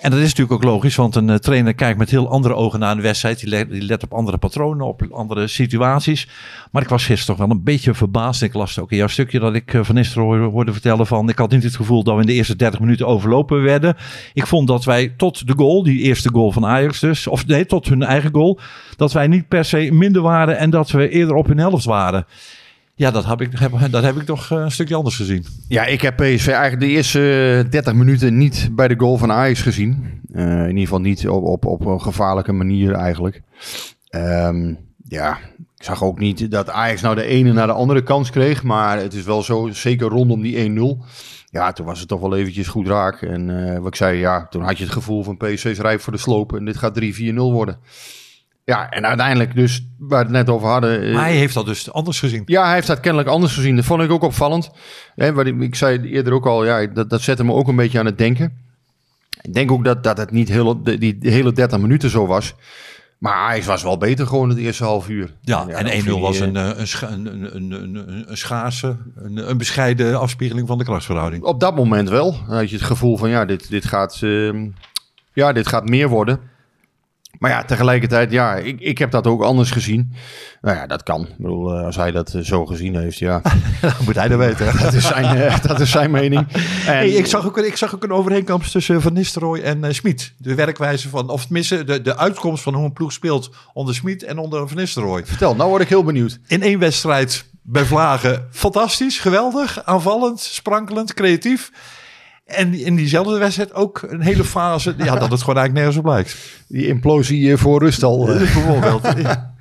En dat is natuurlijk ook logisch, want een uh, trainer kijkt met heel andere ogen naar een wedstrijd. Die let, op andere patronen, op andere situaties. Maar ik was gisteren toch wel een beetje verbaasd. Ik las ook in jouw stukje dat ik uh, Van Nistelrooy hoorde vertellen van... ik had niet het gevoel dat we in de eerste 30 minuten overlopen werden. Ik vond dat wij tot de goal, die eerste goal van Ajax dus... of nee, tot hun eigen goal, dat wij niet per se minder waren... en dat we eerder op hun helft waren. Ja, dat heb ik, heb, dat heb ik toch eh, een stukje anders gezien. Ja, ik heb PSV eigenlijk de eerste 30 minuten niet bij de goal van Ajax gezien. Uh, in ieder geval niet op, op, op een gevaarlijke manier eigenlijk. Um, ja, ik zag ook niet dat Ajax nou de ene naar de andere kans kreeg. Maar het is wel zo, zeker rondom die 1-0. Ja, toen was het toch wel eventjes goed raak. En uh, wat ik zei, ja, toen had je het gevoel van PSV is rijp voor de sloop. En dit gaat 3-4-0 worden. Ja, en uiteindelijk dus, waar we het net over hadden... Maar hij heeft dat dus anders gezien. Ja, hij heeft dat kennelijk anders gezien. Dat vond ik ook opvallend. Hè, wat ik, ik zei eerder ook al, ja, dat, dat zette me ook een beetje aan het denken. Ik denk ook dat, dat het niet heel, die, hele 30 minuten zo was. Maar hij was wel beter gewoon het eerste half uur. Ja, en, en 1-0 was een, een, een, een, een, een schaarse, een, een bescheiden afspiegeling van de klasverhouding. Op dat moment wel. Dan had je het gevoel van, ja, dit, dit, gaat, uh, ja, dit gaat meer worden. Maar ja, tegelijkertijd, ja, ik, ik heb dat ook anders gezien. Nou ja, dat kan. Ik bedoel, als hij dat zo gezien heeft, ja. dat moet hij dan weten. dat, is zijn, uh, dat is zijn mening. En, hey, ik, zag ook, ik zag ook een overeenkomst tussen Van Nistelrooy en uh, Smit. De werkwijze van, of tenminste, de, de uitkomst van hoe een ploeg speelt onder Smit en onder Van Nistelrooy. Vertel, nou word ik heel benieuwd. In één wedstrijd bij Vlagen fantastisch, geweldig, aanvallend, sprankelend, creatief. En in diezelfde wedstrijd ook een hele fase ja, dat het gewoon eigenlijk nergens op lijkt. Die implosie voor rust al. Bijvoorbeeld. ja.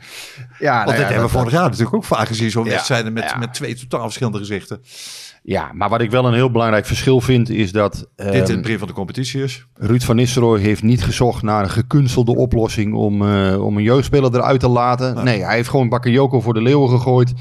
ja, Want dit hebben we vorig jaar natuurlijk ook vaak gezien. Zo'n wedstrijden met, met twee totaal verschillende gezichten. Ja, maar wat ik wel een heel belangrijk verschil vind is dat... Dit um, in het begin van de competitie is. Ruud van Nistelrooy heeft niet gezocht naar een gekunstelde oplossing om, uh, om een jeugdspeler eruit te laten. Ja. Nee, hij heeft gewoon Bakayoko voor de leeuwen gegooid.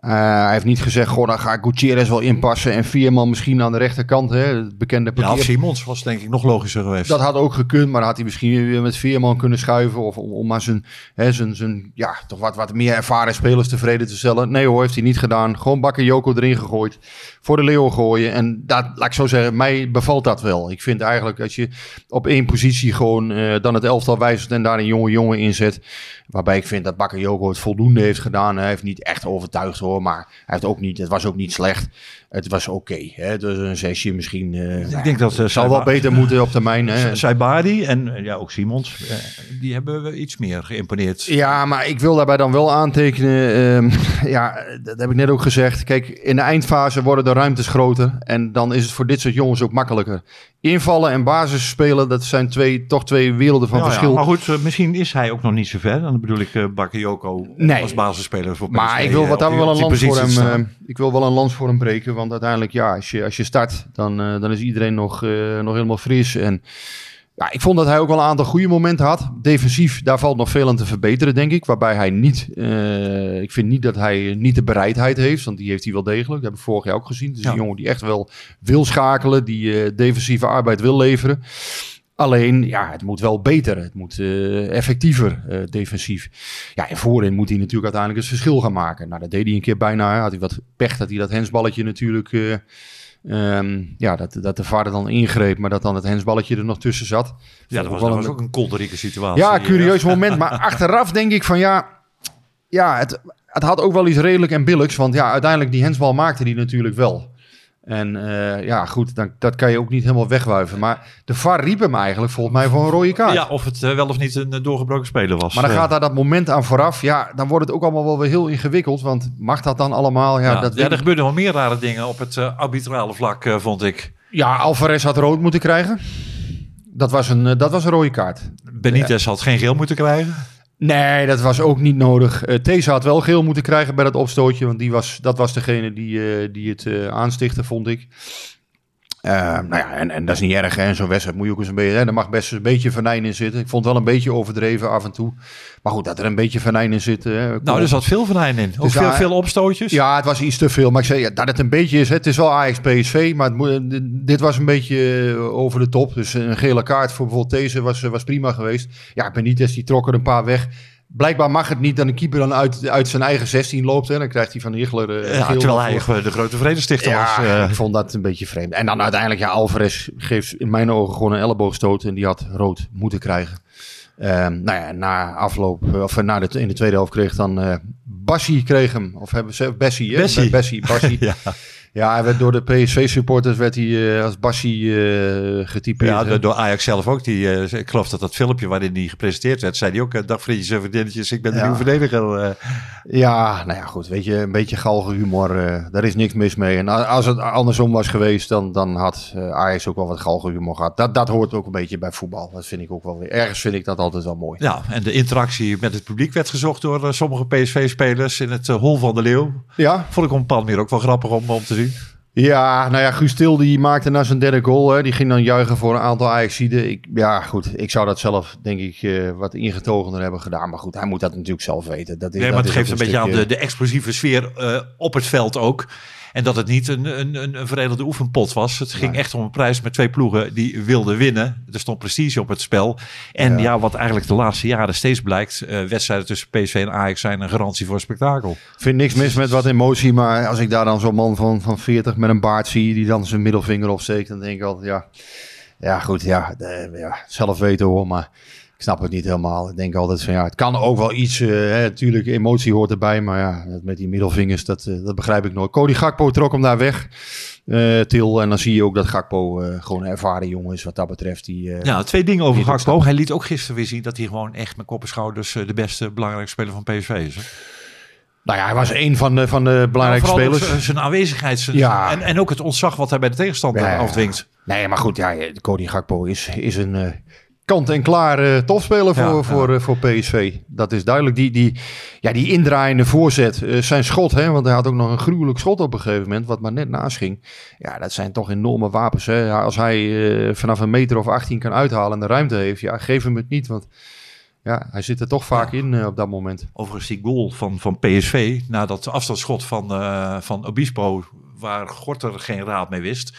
Uh, hij heeft niet gezegd, goh, dan ga ik Gutierrez wel inpassen en Vierman misschien aan de rechterkant. Hè, het bekende parkeer. Ja, Simons was denk ik nog logischer geweest. Dat had ook gekund, maar had hij misschien weer met Vierman kunnen schuiven. Of om, om maar zijn, hè, zijn, zijn ja, toch wat, wat meer ervaren spelers tevreden te stellen. Nee hoor, heeft hij niet gedaan. Gewoon Bakker Joko erin gegooid. Voor de leeuwen gooien. En dat, laat ik zo zeggen, mij bevalt dat wel. Ik vind eigenlijk als je op één positie gewoon uh, dan het elftal wijzigt en daar een jonge jongen inzet. Waarbij ik vind dat Bakker Joko het voldoende heeft gedaan. Hij heeft niet echt overtuigd hoor, maar hij heeft ook niet, het was ook niet slecht. Het was oké. Okay, dus een zesje misschien. Uh, ik denk dat uh, zal wel beter moeten op termijn. Hè. Saibari en uh, ja, ook Simons, die hebben we iets meer geïmponeerd. Ja, maar ik wil daarbij dan wel aantekenen. Ehm, ja, dat heb ik net ook gezegd. Kijk, in de eindfase worden de ruimtes groter. En dan is het voor dit soort jongens ook makkelijker. Invallen en basis spelen, dat zijn twee, toch twee werelden van verschil. Ja, maar goed, misschien is hij ook nog niet zo ver. Dan bedoel ik uh, Bakayoko nee. als basisspeler voor PSV. Maar ik wil wat dan wel een lans voor hem. ik wil wel een lans voor hem breken, want uiteindelijk ja, als je, als je start, dan, uh, dan is iedereen nog, uh, nog helemaal fris. En ja, ik vond dat hij ook wel een aantal goede momenten had. Defensief, daar valt nog veel aan te verbeteren, denk ik. Waarbij hij niet, uh, ik vind niet dat hij niet de bereidheid heeft, want die heeft hij wel degelijk. Dat heb ik vorig jaar ook gezien. Het is ja. een jongen die echt wel wil schakelen, die defensieve arbeid wil leveren. Alleen, ja, het moet wel beter. Het moet uh, effectiever uh, defensief. Ja, en voorin moet hij natuurlijk uiteindelijk het verschil gaan maken. Nou, dat deed hij een keer bijna. Had hij wat pech dat hij dat hensballetje natuurlijk... Uh, um, ja, dat, dat de vader dan ingreep, maar dat dan het hensballetje er nog tussen zat. Ja, dat was, dat was ook een kolderieke situatie. Ja, curieus moment. Maar achteraf denk ik van ja... Ja, het, het had ook wel iets redelijk en billijks. Want ja, uiteindelijk die hensbal maakte hij natuurlijk wel. En uh, ja, goed, dan, dat kan je ook niet helemaal wegwuiven. Maar de VAR riep hem eigenlijk volgens mij voor een rode kaart. Ja, of het uh, wel of niet een doorgebroken speler was. Maar dan gaat daar dat moment aan vooraf. Ja, dan wordt het ook allemaal wel weer heel ingewikkeld. Want mag dat dan allemaal? Ja, ja, dat ja er gebeurden wel meer rare dingen op het arbitrale vlak, vond ik. Ja, Alvarez had rood moeten krijgen. Dat was een, dat was een rode kaart. Benitez had geen geel moeten krijgen. Nee, dat was ook niet nodig. Uh, These had wel geel moeten krijgen bij dat opstootje. Want die was, dat was degene die, uh, die het uh, aanstichtte, vond ik. Uh, nou ja, en, en dat is niet erg, hè. Zo'n wedstrijd moet je ook eens een beetje... Hè, er mag best een beetje venijn in zitten. Ik vond het wel een beetje overdreven af en toe. Maar goed, dat er een beetje venijn in zit... Hè, nou, er zat veel venijn in. Ook veel, veel opstootjes. Ja, het was iets te veel. Maar ik zei, ja, dat het een beetje is... Het is wel Ajax-PSV, maar het, dit was een beetje over de top. Dus een gele kaart voor bijvoorbeeld deze was, was prima geweest. Ja, Benitez die trok er een paar weg blijkbaar mag het niet dat een keeper dan uit, uit zijn eigen 16 loopt. Hè. Dan krijgt hij van Hiegler uh, ja, Terwijl hij de grote vredestichter ja, was. Uh. ik vond dat een beetje vreemd. En dan uiteindelijk, ja, Alvarez geeft in mijn ogen gewoon een elleboogstoot. En die had rood moeten krijgen. Um, nou ja, na afloop, of na de, in de tweede helft kreeg dan Bassi kreeg hem. Of hebben ze Bessie, Bessie. Bessie, Bassi. ja. Ja, hij werd door de PSV-supporters werd hij uh, als Bassi uh, getypeerd. Ja, door, door Ajax zelf ook. Die, uh, ik geloof dat dat filmpje waarin hij gepresenteerd werd, zei hij ook, dag vriendjes en vriendinnetjes, ik ben de ja. nieuwe verdediger. Ja, nou ja, goed. Weet je, een beetje galge humor, daar is niks mis mee. En als het andersom was geweest, dan, dan had Ajax ook wel wat galge humor gehad. Dat, dat hoort ook een beetje bij voetbal. Dat vind ik ook wel weer. Ergens vind ik dat altijd wel mooi. Ja, en de interactie met het publiek werd gezocht door sommige PSV-spelers in het hol van de Leeuw. Ja. Vond ik bepaald manier ook wel grappig om, om te zien. Ja, nou ja, Guus Til die maakte na zijn derde goal. Hè, die ging dan juichen voor een aantal Ajaxiden. Ik, ja, goed. Ik zou dat zelf, denk ik, uh, wat ingetogener hebben gedaan. Maar goed, hij moet dat natuurlijk zelf weten. Dat is, nee, maar het geeft een, een beetje aan de, de explosieve sfeer uh, op het veld ook. En dat het niet een, een, een, een veredelde oefenpot was. Het ging echt om een prijs met twee ploegen die wilden winnen. Er stond prestige op het spel. En ja, ja wat eigenlijk de laatste jaren steeds blijkt. Uh, wedstrijden tussen PSV en Ajax zijn een garantie voor spektakel. Ik vind niks mis met wat emotie. Maar als ik daar dan zo'n man van, van 40 met een baard zie. Die dan zijn middelvinger opsteekt. Dan denk ik altijd ja... Ja goed, ja, de, ja zelf weten hoor. Maar ik snap het niet helemaal. Ik denk altijd van ja, het kan ook wel iets. Uh, hè, natuurlijk, emotie hoort erbij. Maar ja, met die middelvingers, dat, uh, dat begrijp ik nooit. Cody Gakpo trok hem daar weg. Uh, Til. En dan zie je ook dat Gakpo gewoon een ervaren jongen is wat dat betreft. Die, ja, twee dingen over Gakpo. Hij liet ook gisteren weer zien dat hij gewoon echt met kop en schouders de beste, belangrijke speler van PSV is. Hè? Nou ja, hij was een van de, van de belangrijke nou, spelers. Zijn aanwezigheid zijn, ja. en, en ook het ontzag wat hij bij de tegenstander ja, afdwingt. Nee, maar goed, ja, Cody Gakpo is, is een kant-en-klaar uh, topspeler voor, ja, voor, uh, voor PSV. Dat is duidelijk. Die, die, ja, die indraaiende voorzet, zijn schot, hè, want hij had ook nog een gruwelijk schot op een gegeven moment, wat maar net naast ging. Ja, dat zijn toch enorme wapens. Hè. Als hij vanaf een meter of 18 kan uithalen en de ruimte heeft, ja, geef hem het niet, want... Ja, hij zit er toch vaak ja. in uh, op dat moment. Overigens die goal van, van PSV, na dat afstandsschot van, uh, van Obispo, waar Gorter geen raad mee wist,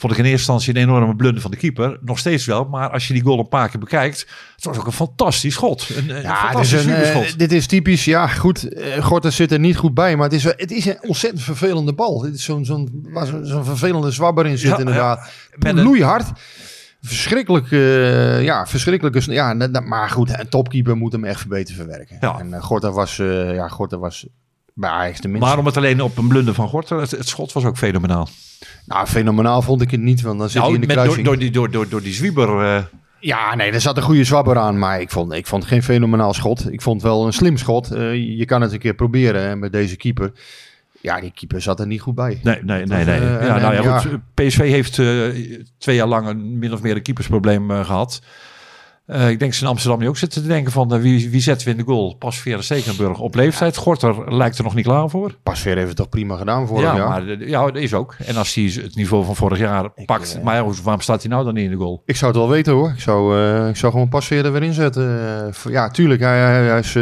vond ik in eerste instantie een enorme blunder van de keeper. Nog steeds wel, maar als je die goal een paar keer bekijkt, het was ook een fantastisch schot. Een, een ja, fantastisch dit is, een, uh, dit is typisch, ja goed, uh, Gorter zit er niet goed bij, maar het is, het is een ontzettend vervelende bal. Het is zo'n zo'n zo zo vervelende zwabber in zit ja, inderdaad. Ja, Loeihard. Verschrikkelijk, uh, ja, verschrikkelijke. Ja, maar goed, een topkeeper moet hem echt beter verwerken. Ja. En uh, Gorter was, uh, ja, Gorter was bij Ajax de minste. Maar om het alleen op een blunder van Gorter, het, het, schot was ook fenomenaal. Nou, fenomenaal vond ik het niet, want dan zit nou, hij in de kruising. Door, door, die, door, door, door die zwieber... Ja, nee, er zat een goede zwabber aan, maar ik vond, ik vond geen fenomenaal schot. Ik vond wel een slim schot. je kan het een keer proberen hè, met deze keeper. Ja, die keeper zat er niet goed bij. Nee, nee, nee. nee. Uh, ja, nou ja, ja. Goed, PSV heeft uh, twee jaar lang een min of meer een keepersprobleem uh, gehad. ik denk ze in Amsterdam nu ook zitten te denken van wie, wie zetten we in de goal? Pasveer Stekenburg op leeftijd. Gorter lijkt er nog niet klaar voor. Pasveer heeft het toch prima gedaan vorig ja, jaar? Maar, ja, dat is ook. En als hij het niveau van vorig jaar ik, pakt. maar ja, waarom staat hij nou dan niet in de goal? Ik zou het wel weten hoor. Ik zou, ik zou gewoon Pasveer er weer inzetten. ja, tuurlijk. Hij, hij, hij is...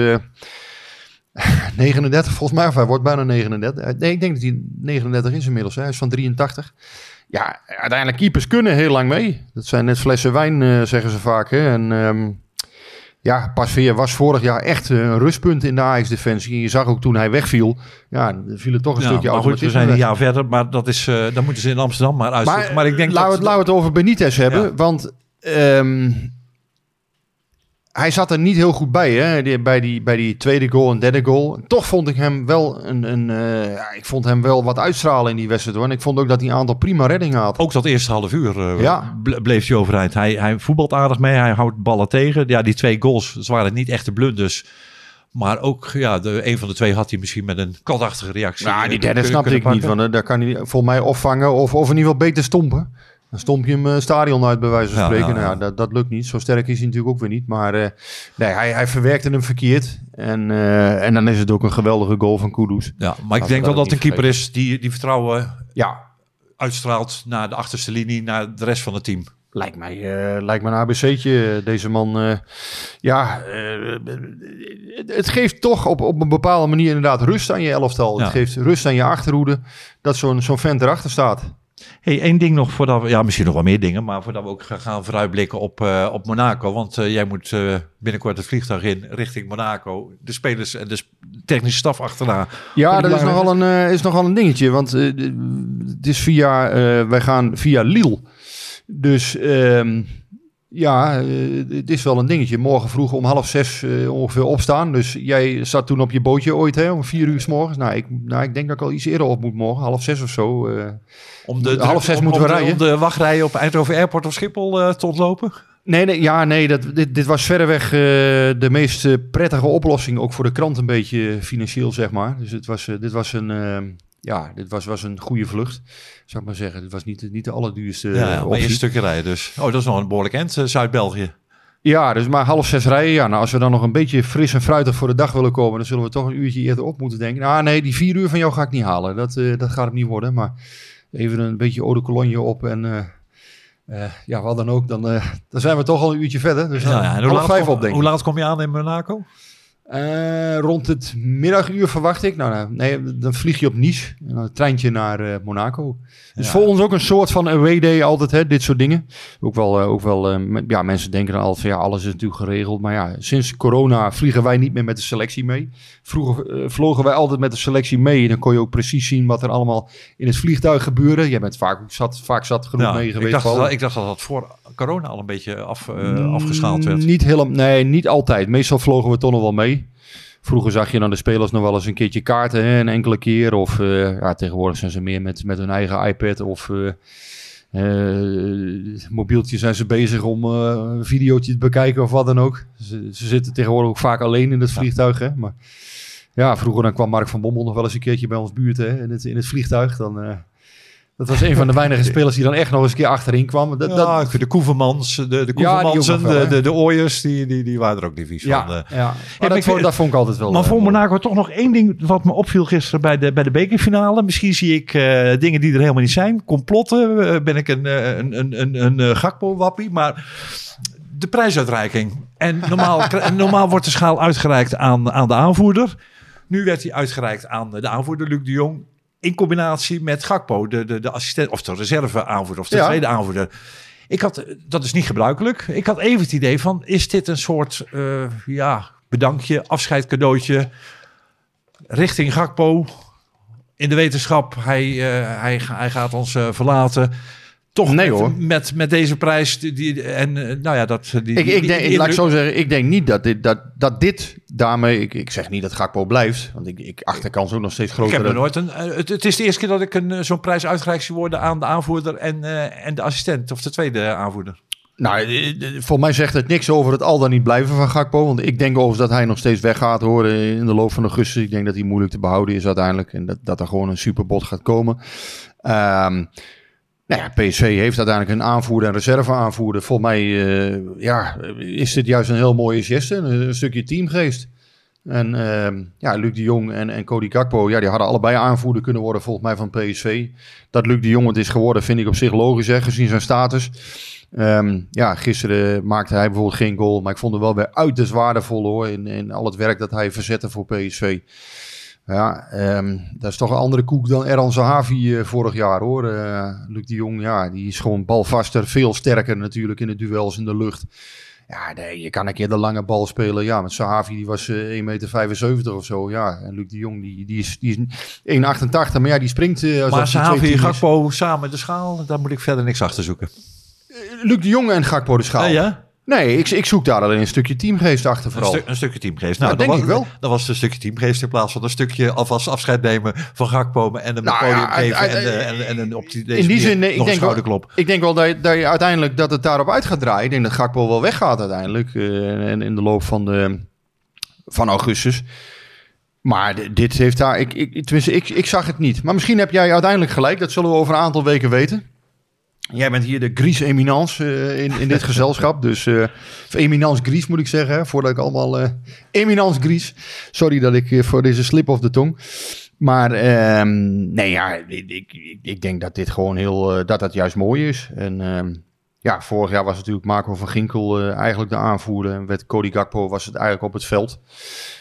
39 volgens mij, of hij wordt bijna 39. Nee, ik denk dat hij 39 is inmiddels. Hè. Hij is van 83. Ja, uiteindelijk keepers kunnen heel lang mee. Dat zijn net flessen wijn, uh, zeggen ze vaak. Hè. En um, ja, Pasveer was vorig jaar echt een rustpunt in de Ajax-defensie. Je zag ook toen hij wegviel, ja, viel er toch een ja, stukje maar goed, we zijn een jaar verder, maar dat is, uh, dan moeten ze in Amsterdam maar uitzoeken. Maar, maar ik denk laten dat... we laat het over Benitez hebben, ja. want... Um, hij zat er niet heel goed bij, hè? Bij, die, bij die tweede goal en derde goal. Toch vond ik hem wel een, een uh, ja, ik vond hem wel wat uitstralen in die wedstrijd hoor. En ik vond ook dat hij een aantal prima reddingen had. Ook dat eerste half uur uh, ja. bleef hij overeind. Hij, hij voetbalt aardig mee, hij houdt ballen tegen. Ja, die twee goals, ze waren niet echte blunders. Maar ook, ja, de, een van de twee had hij misschien met een katachtige reactie. Nou, die derde snapte ik pakken. niet. Van, daar kan hij volgens mij opvangen of, of in ieder geval beter stompen. Dan stomp je hem uh, stadion uit, bij wijze van spreken. Ja, ja, ja. Nou, dat, dat lukt niet. Zo sterk is hij natuurlijk ook weer niet. Maar uh, nee, hij, hij verwerkte hem verkeerd. En, uh, en dan is het ook een geweldige goal van Kudus. Ja, maar ik denk wel dat een keeper is die, die vertrouwen ja. uitstraalt naar de achterste linie, naar de rest van het team. Lijkt mij, uh, lijkt me een ABC'tje, deze man. Uh, ja, uh, het geeft toch op, op een bepaalde manier inderdaad rust aan je elftal. Ja. Het geeft rust aan je achterhoede dat zo'n zo'n vent erachter staat. Hey, één ding nog voordat we, ja, misschien nog wel meer dingen, maar voordat we ook gaan vooruitblikken op, uh, op Monaco. Want uh, jij moet uh, binnenkort het vliegtuig in richting Monaco. De spelers en de technische staf achterna. Ja, dat is nogal, een, is nogal een dingetje. Want het is via, wij gaan via Lille. Dus um, ja, het is wel een dingetje. Morgen vroeg om half zes ongeveer opstaan. Dus jij zat toen op je bootje ooit, hè, om vier uur s morgens. Nou ik, nou, ik denk dat ik al iets eerder op moet morgen, half zes of zo. Om de, half zes om, moeten we om rijden. Om de wachtrijen op Eindhoven Airport of Schiphol te ontlopen? Nee, nee, ja, nee dat, dit, dit was verreweg uh, de meest prettige oplossing. Ook voor de krant een beetje financieel, zeg maar. Dus het was, dit was een, ja, dit was, was een goede vlucht, zou ik maar zeggen. Het was niet, niet de allerduurste ja, ja, maar stukje rijden dus. Oh, dat is nog een behoorlijk eind, Zuid-België. Ja, dus maar half zes rijden. Ja, nou, als we dan nog een beetje fris en fruitig voor de dag willen komen, dan zullen we toch een uurtje eerder op moeten denken. Nou, nee, die vier uur van jou ga ik niet halen. Dat, dat gaat het niet worden, maar even een beetje eau de cologne op en uh, uh, ja, wat dan ook. Dan, dan zijn we toch al een uurtje verder. Dus ja, ja, hoe laat, vijf op, denk hoe laat kom je aan in Monaco? Uh, rond het middaguur verwacht ik. Nou, nou, nee, dan vlieg je op Nice. En dan een treintje naar uh, Monaco. Dus ja. voor ons ook een soort van away day altijd, hè, dit soort dingen. Ook wel, uh, ook wel ja, mensen denken dan altijd van ja, alles is natuurlijk geregeld. Maar ja, sinds corona vliegen wij niet meer met de selectie mee. Vroeger vlogen wij altijd met de selectie mee. En dan kon je ook precies zien wat er allemaal in het vliegtuig gebeurde. Jij bent vaak, zat, vaak zat genoeg mee geweest. Ik dacht, dat, ik dacht dat dat voor corona al een beetje af, afgeschaald werd. Niet helemaal, nee, niet altijd. Meestal vlogen we toch nog wel mee. Vroeger zag je dan de spelers nog wel eens een keertje kaarten, hè, een enkele keer. Of uh, ja, tegenwoordig zijn ze meer met, met hun eigen iPad of uh, uh, mobieltje zijn ze bezig om een videootje te bekijken of wat dan ook. Ze, ze, zitten tegenwoordig ook vaak alleen in het vliegtuig. Hè, maar ja, vroeger dan kwam Mark van Bommel nog wel eens een keertje bij ons buurt hè, in, het, in het vliegtuig. Dan dat was een van de weinige spelers die dan echt nog eens een keer achterin kwam. Dat, ja, dat... de Koevermans, de, de Koevermansen, ja, de, de, de Ooyers, die, die, die waren er ook niet vies ja, van. Ja, maar dat, vond, dat vond ik altijd wel... Maar voor Monaco toch nog één ding wat me opviel gisteren bij de, bij de bekerfinale. Misschien zie ik uh, dingen die er helemaal niet zijn. Complotten, uh, ben ik een, een, een, een, een, een Gakpo-wappie, maar de prijsuitreiking. En normaal, normaal wordt de schaal uitgereikt aan, aan de aanvoerder. Nu werd hij uitgereikt aan de aanvoerder Luc de Jong in combinatie met Gakpo, de, de, de assistent of de reserve aanvoerder of de ja. tweede aanvoerder. Ik had, dat is niet gebruikelijk. Ik had even het idee van, is dit een soort uh, ja, bedankje, afscheidcadeautje richting Gakpo? In de wetenschap, hij, uh, hij, hij gaat ons uh, verlaten toch nee, met, hoor. Met, met deze prijs. Die, en nou ja, dat. Die, ik, ik denk, die, laat ik zo zeggen, ik denk niet dat dit, dat, dat dit daarmee. Ik, ik zeg niet dat Gakpo blijft, want ik, ik achterkans ook nog steeds groter. Ik heb er nooit een. Het, het is de eerste keer dat ik een zo'n prijs uitgereikt zie worden aan de aanvoerder en, uh, en de assistent of de tweede aanvoerder. Nou, voor mij zegt het niks over het al dan niet blijven van Gakpo. Want ik denk overigens dat hij nog steeds weggaat horen in de loop van augustus. Ik denk dat hij moeilijk te behouden is uiteindelijk. En dat, dat er gewoon een superbot gaat komen. Um, nou ja, PSV heeft uiteindelijk een aanvoerder en reserve aanvoerder. Volgens mij uh, ja, is dit juist een heel mooie geste, een, stukje teamgeest. En uh, ja, Luc de Jong en, en Cody Gakpo, ja, die hadden allebei aanvoerder kunnen worden volgens mij van PSV. Dat Luc de Jong het is geworden, vind ik op zich logisch, hè, gezien zijn status. Um, ja, gisteren maakte hij bijvoorbeeld geen goal, maar ik vond hem wel weer uiterst waardevol hoor, in, in al het werk dat hij verzette voor PSV. Ja, um, dat is toch een andere koek dan Erhan Zahavi uh, vorig jaar hoor. Uh, Luc de Jong, ja, die is gewoon balvaster, veel sterker natuurlijk in de duels in de lucht. Ja, nee, je kan een keer de lange bal spelen. Ja, met Sahavi die was uh, 1,75 meter of zo. Ja, en Luc de Jong die, die is, die is 1,88. Maar ja, die springt... Uh, maar Sahavi en Gakpo samen de schaal, daar moet ik verder niks achter zoeken. Luc de Jong en Gakpo de schaal. Uh, ja? Nee, ik, ik zoek daar alleen een stukje teamgeest achter vooral. Een, stu een stukje teamgeest. Nou, dat denk was, ik wel. Dat was een stukje teamgeest in plaats van een stukje alvast afscheid nemen van Gakpo en een nou, podium ja, geven en, en, een op die, deze in die zin, nee, ik denk wel, ik denk wel dat je, dat je uiteindelijk dat het daarop uit gaat draaien. Ik denk dat Gakpo wel weggaat uiteindelijk uh, en in de loop van, de, van augustus. Maar dit heeft daar, ik, ik, tenminste, ik, ik zag het niet. Maar misschien heb jij uiteindelijk gelijk. Dat zullen we over een aantal weken weten. Jij bent hier de Gries Eminence uh, in, in dit gezelschap. Dus, uh, of Eminence Gries moet ik zeggen, voordat ik allemaal... Uh, Eminence Gries. Sorry dat ik voor deze slip of de tong. Maar ehm, nee, ja, ik, ik, ik denk dat dit gewoon heel, dat dat juist mooi is. En ehm, ja, vorig jaar was natuurlijk Marco van Ginkel uh, eigenlijk de aanvoerder. En werd Cody Gakpo was het eigenlijk op het veld.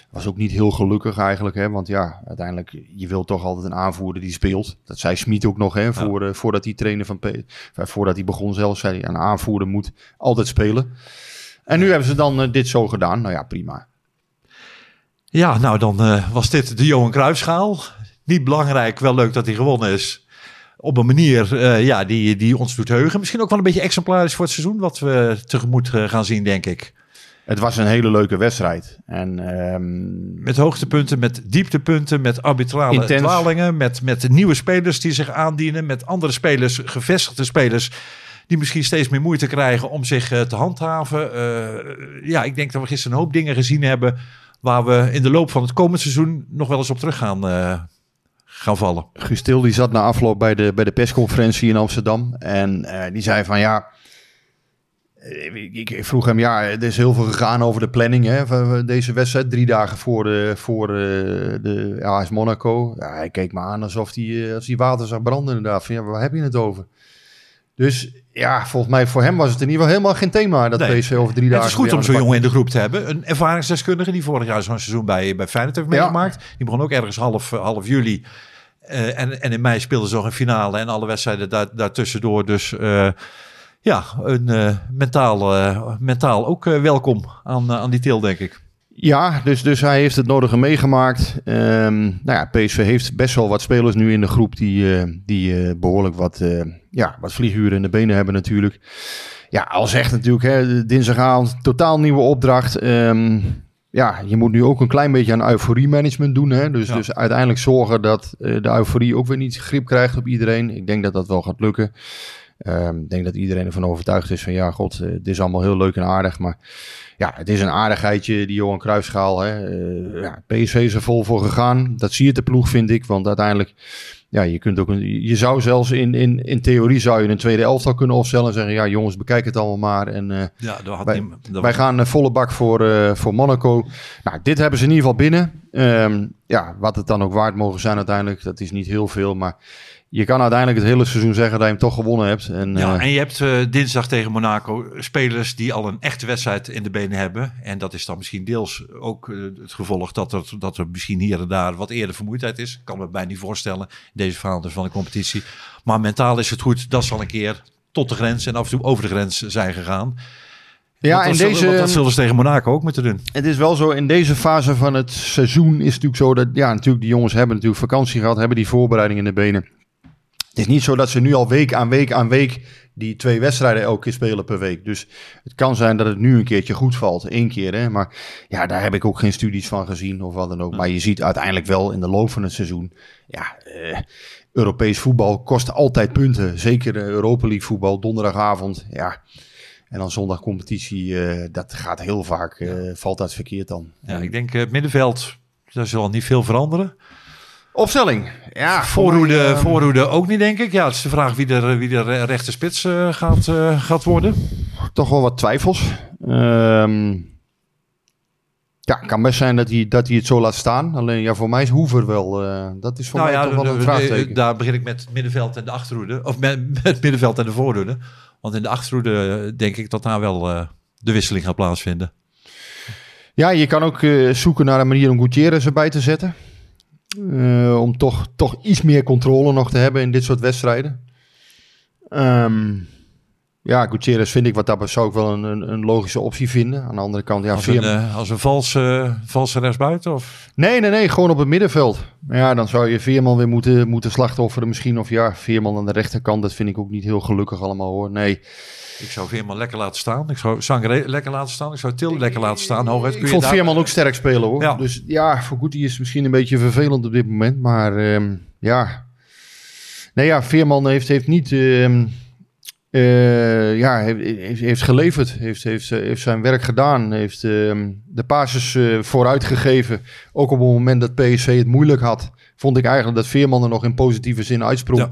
Was ook niet heel gelukkig eigenlijk, hè, want ja, uiteindelijk, je wilt toch altijd een aanvoerder die speelt. Dat zei Smit ook nog, hè, voor, ja. uh, voordat hij trainer van P voordat hij begon zelf, zei hij, een aanvoerder moet altijd spelen. En nu hebben ze dan uh, dit zo gedaan. Nou ja, prima. Ja, nou dan was dit de Johan Cruijffschaal. Niet belangrijk, wel leuk dat hij gewonnen is. Op een manier uh, ja, die, die ons doet heugen. Misschien ook wel een beetje exemplarisch voor het seizoen wat we tegemoet uh, gaan zien, denk ik. Het was een hele leuke wedstrijd. En, um... Met hoogtepunten, met dieptepunten, met arbitrale Intens. dwalingen. Met, met nieuwe spelers die zich aandienen. Met andere spelers, gevestigde spelers die misschien steeds meer moeite krijgen om zich uh, te handhaven. Uh, ja, ik denk dat we gisteren een hoop dingen gezien hebben waar we in de loop van het komend seizoen nog wel eens op terug gaan, uh, gaan vallen. Gustil die zat na afloop bij de, bij de persconferentie in Amsterdam en die zei van ja, ik, ik, vroeg hem, ja, er is heel veel gegaan over de planning hè, van deze wedstrijd. Drie dagen voor de, voor de AS Monaco. Ja, hij keek me aan alsof hij, als hij water zag branden inderdaad. Van, ja, waar heb je het over? Dus ja, volgens mij voor hem was het in ieder geval helemaal geen thema dat nee. Over drie dagen... Het is goed om zo'n jongen in de groep te hebben. Een ervaringsdeskundige die vorig jaar zo'n seizoen bij, bij Feyenoord heeft ja. meegemaakt. Die begon ook ergens half, half juli. Uh, en, en in mei speelde ze nog een finale en alle wedstrijden daar, daartussendoor. Dus uh, ja, een, uh, mentaal, mentaal ook welkom aan, aan die til, denk ik. Ja, dus, dus hij heeft het nodige meegemaakt. Um, nou ja, PSV heeft best wel wat spelers nu in de groep die, uh, die uh, behoorlijk wat, uh, ja, wat vlieguren in de benen hebben natuurlijk. Ja, al zegt natuurlijk, hè, dinsdagavond totaal nieuwe opdracht. Um, ja, je moet nu ook een klein beetje aan euforie-management doen. Hè? Dus, ja. dus uiteindelijk zorgen dat de euforie ook weer niet grip krijgt op iedereen. Ik denk dat dat wel gaat lukken. Um, ik denk dat iedereen ervan overtuigd is van ja, god, dit is allemaal heel leuk en aardig, maar ja, het is een aardigheidje, die Johan Cruijffschaal. Hè. Uh, ja, PSV is er vol voor gegaan. Dat zie je de ploeg, vind ik. Want uiteindelijk, ja, je kunt ook een, je zou zelfs in, in, in theorie zou je een tweede elftal kunnen opstellen en zeggen, ja jongens, bekijk het allemaal maar. En uh, ja, dat had wij, niet, dat wij gaan uh, volle bak voor, uh, voor Monaco. Nou, dit hebben ze in ieder geval binnen. Um, ja, wat het dan ook waard mogen zijn uiteindelijk, dat is niet heel veel, maar je kan uiteindelijk het hele seizoen zeggen dat je hem toch gewonnen hebt. En, ja, uh, en je hebt uh, dinsdag tegen Monaco spelers die al een echte wedstrijd in de benen hebben. En dat is dan misschien deels ook uh, het gevolg dat er, dat er misschien hier en daar wat eerder vermoeidheid is. Ik kan me bijna niet voorstellen, deze verhalen van de competitie. Maar mentaal is het goed dat ze al een keer tot de grens en af en toe over de grens zijn gegaan. Ja, en deze, dat zullen ze tegen Monaco ook moeten doen. Het is wel zo, in deze fase van het seizoen is het natuurlijk zo dat, ja, natuurlijk die jongens hebben natuurlijk vakantie gehad, hebben die voorbereiding in de benen. Het is niet zo dat ze nu al week aan week aan week die twee wedstrijden elke keer spelen per week. Dus het kan zijn dat het nu een keertje goed valt. één keer, hè. Maar ja, daar heb ik ook geen studies van gezien of wat dan ook. Maar je ziet uiteindelijk wel in de loop van het seizoen... Ja, eh, Europees voetbal kost altijd punten. Zeker Europa League voetbal, donderdagavond. Ja, en dan zondag competitie. Uh, dat gaat heel vaak, uh, valt dat verkeerd dan. Ja, ik denk het middenveld, daar zal niet veel veranderen. Opstelling. Ja, voorhoede, mij, voorhoede ook niet, denk ik. Ja, het is de vraag wie er, wie rechter spits uh, gaat, uh, gaat worden. Toch wel wat twijfels. Um, ja, kan best zijn dat hij, dat hij het zo laat staan. Alleen ja, voor mij is Hoever wel. dat is voor nou mij ja, toch wel een vraagteken. Daar begin ik met het middenveld en de achterhoede. Of met, met het middenveld en de voorhoede. Want in de achterhoede denk ik dat daar wel de wisseling gaat plaatsvinden. Ja, je kan ook zoeken naar een manier om Gutierrez erbij te zetten. Uh, om toch, toch iets meer controle nog te hebben in dit soort wedstrijden. Um, ja, Gutierrez vind ik wat dat zou ik wel een, een, een, logische optie vinden. Aan de andere kant, ja, als een, uh, als een valse, valse rechtsbuiten? Of? Nee, nee, nee, gewoon op het middenveld. Ja, dan zou je Veerman weer moeten, moeten slachtofferen misschien. Of ja, Veerman aan de rechterkant, dat vind ik ook niet heel gelukkig allemaal hoor. Nee. Ik zou Veerman lekker laten staan. Ik zou Sangre lekker laten staan. Ik zou Til lekker laten staan. Hooguit ik vond daar... Veerman ook sterk spelen hoor. Ja. Dus ja, voor Goetie is misschien een beetje vervelend op dit moment. Maar um, ja. Nee ja, Veerman heeft, heeft niet... Um, uh, ja, heeft, heeft geleverd. Heeft, heeft, heeft zijn werk gedaan. Heeft um, de basis uh, vooruitgegeven. Ook op het moment dat PSV het moeilijk had. Vond ik eigenlijk dat Veerman er nog in positieve zin uitsprong. Ja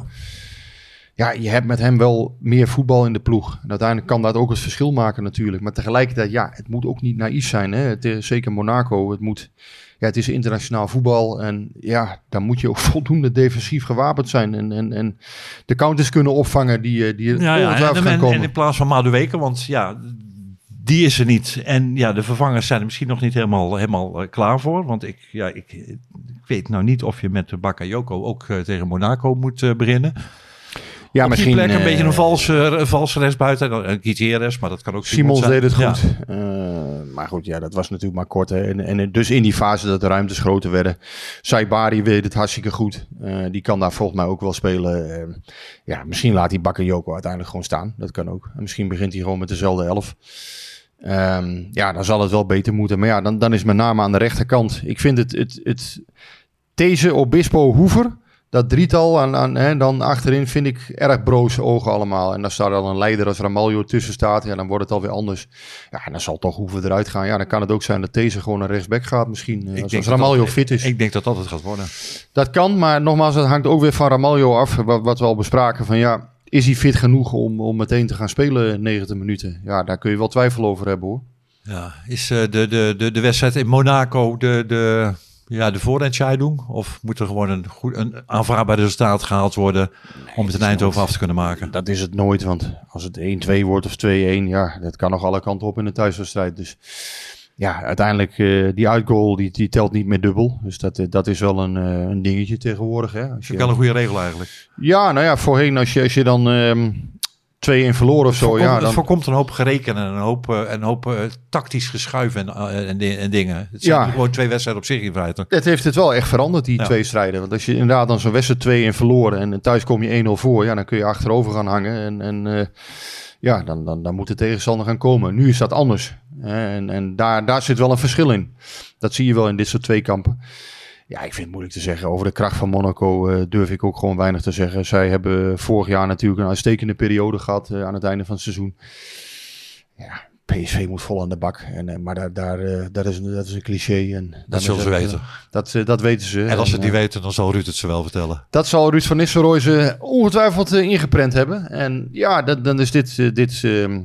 ja, je hebt met hem wel meer voetbal in de ploeg. En uiteindelijk kan dat ook het verschil maken natuurlijk. Maar tegelijkertijd, ja, het moet ook niet naïef zijn. Hè? Het is, zeker Monaco, het moet, ja, het is internationaal voetbal. En ja, dan moet je ook voldoende defensief gewapend zijn. En, en, en de counters kunnen opvangen die, eh, die Ja, ja. ongetwijfeld En, gaan en, komen. en in plaats van Madueke, want ja, die is er niet. En ja, de vervangers zijn er misschien nog niet helemaal, helemaal eh, klaar voor. Want ik, ja, ik, ik weet nou niet of je met de Bakayoko ook eh, tegen Monaco moet eh, beginnen. Ja, Op die plek een eh, beetje een valse, een valse restbuiten. Een Gutierrez, maar dat kan ook Simons zijn. deed het goed. Eh, maar goed, ja, dat was natuurlijk maar kort. Hè. En, en dus in die fase dat de ruimtes groter werden. Saibari weet het hartstikke goed. Eh, die kan daar volgens mij ook wel spelen. Eh, ja, misschien laat die Bakayoko uiteindelijk gewoon staan. Dat kan ook. En misschien begint hij gewoon met dezelfde elf. Ehm, ja, dan zal het wel beter moeten. Maar ja, dan, dan is met name aan de rechterkant. Ik vind het, het, het Deze, Obispo, Hoever... Dat drietal aan, aan, hè, dan achterin vind ik erg broze ogen allemaal. En dan staat er al een leider als Ramaljo tussen staat. Ja, dan wordt het alweer anders. Ja, en dan zal toch Hoever eruit gaan. Ja, dan kan het ook zijn dat deze gewoon naar rechtsback gaat misschien. eh, Als, als dat Ramaljo dat- fit is. Ik denk dat dat het gaat worden. Dat kan, maar nogmaals, dat hangt ook weer van Ramaljo af. Wat, wat we al bespraken van ja, is hij fit genoeg om, om meteen te gaan spelen 90 minuten? Ja, daar kun je wel twijfel over hebben hoor. Ja, is eh, de, de, de, de wedstrijd in Monaco de, de, ja, de voorentscheiding? Of moet er gewoon een, goed, een aanvaardbaar resultaat gehaald worden om het in Eindhoven af te kunnen maken? Dat is het nooit, want als het 1-2 wordt of 2-1, ja, dat kan nog alle kanten op in een thuiswedstrijd. Dus ja, uiteindelijk, eh, die uitgoal, die, die telt niet meer dubbel. Dus dat, eh, dat is wel een, eh, een dingetje tegenwoordig. Hè? Als Dat je, wel een goede regel eigenlijk. ja, nou ja, voorheen als je, als je dan ehm 2-1 verloren of zo, Voorkomt- ja, Het dan... voorkomt een hoop gerekenen en een hoop, eh, een hoop eh, tactisch geschuif en, eh, en, di- en dingen. Het zijn Ja. gewoon twee wedstrijden op zich in feite. Het heeft het wel echt veranderd, die Ja. twee strijden. Want als je inderdaad dan zo'n wedstrijd 2-1 verloren en thuis kom je 1-0 voor, ja, dan kun je achterover gaan hangen. En, en eh, ja, dan, dan, dan moet de tegenstander gaan komen. Nu is dat anders. En, en daar, daar zit wel een verschil in. Dat zie je wel in dit soort twee kampen. Ja, ik vind het moeilijk te zeggen. Over de kracht van Monaco eh, durf ik ook gewoon weinig te zeggen. Zij hebben vorig jaar natuurlijk een uitstekende periode gehad eh, aan het einde van het seizoen. Ja, PSV moet vol aan de bak. En, eh, maar daar, daar, eh, dat, is, een- dat is een cliché. En Dat zullen ze weten. Dat, dat weten ze. En als ze het niet weten, dan zal Ruud het ze wel vertellen. dat zal Ruud van Nistelrooy ze ongetwijfeld eh, ingeprent hebben. En ja, dat, dan is dit, dit ehm,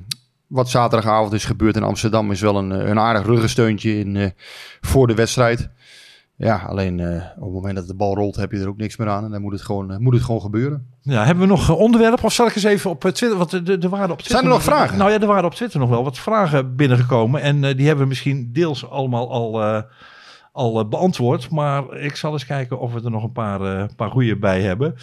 wat zaterdagavond is gebeurd in Amsterdam... is wel een, een aardig ruggensteuntje in, voor de wedstrijd. Ja, alleen eh, op het moment dat de bal rolt heb je er ook niks meer aan. En dan moet het gewoon, eh, moet het gewoon gebeuren. Ja, hebben we nog eh, onderwerpen? Of zal ik eens even op Twitter... Want er- er er waren op Twitter Zijn er nog vragen? Nou ja, er waren op Twitter nog wel wat vragen binnengekomen. En die hebben we misschien deels allemaal al, al beantwoord. Maar ik zal eens kijken of we er nog een paar, paar goede bij hebben.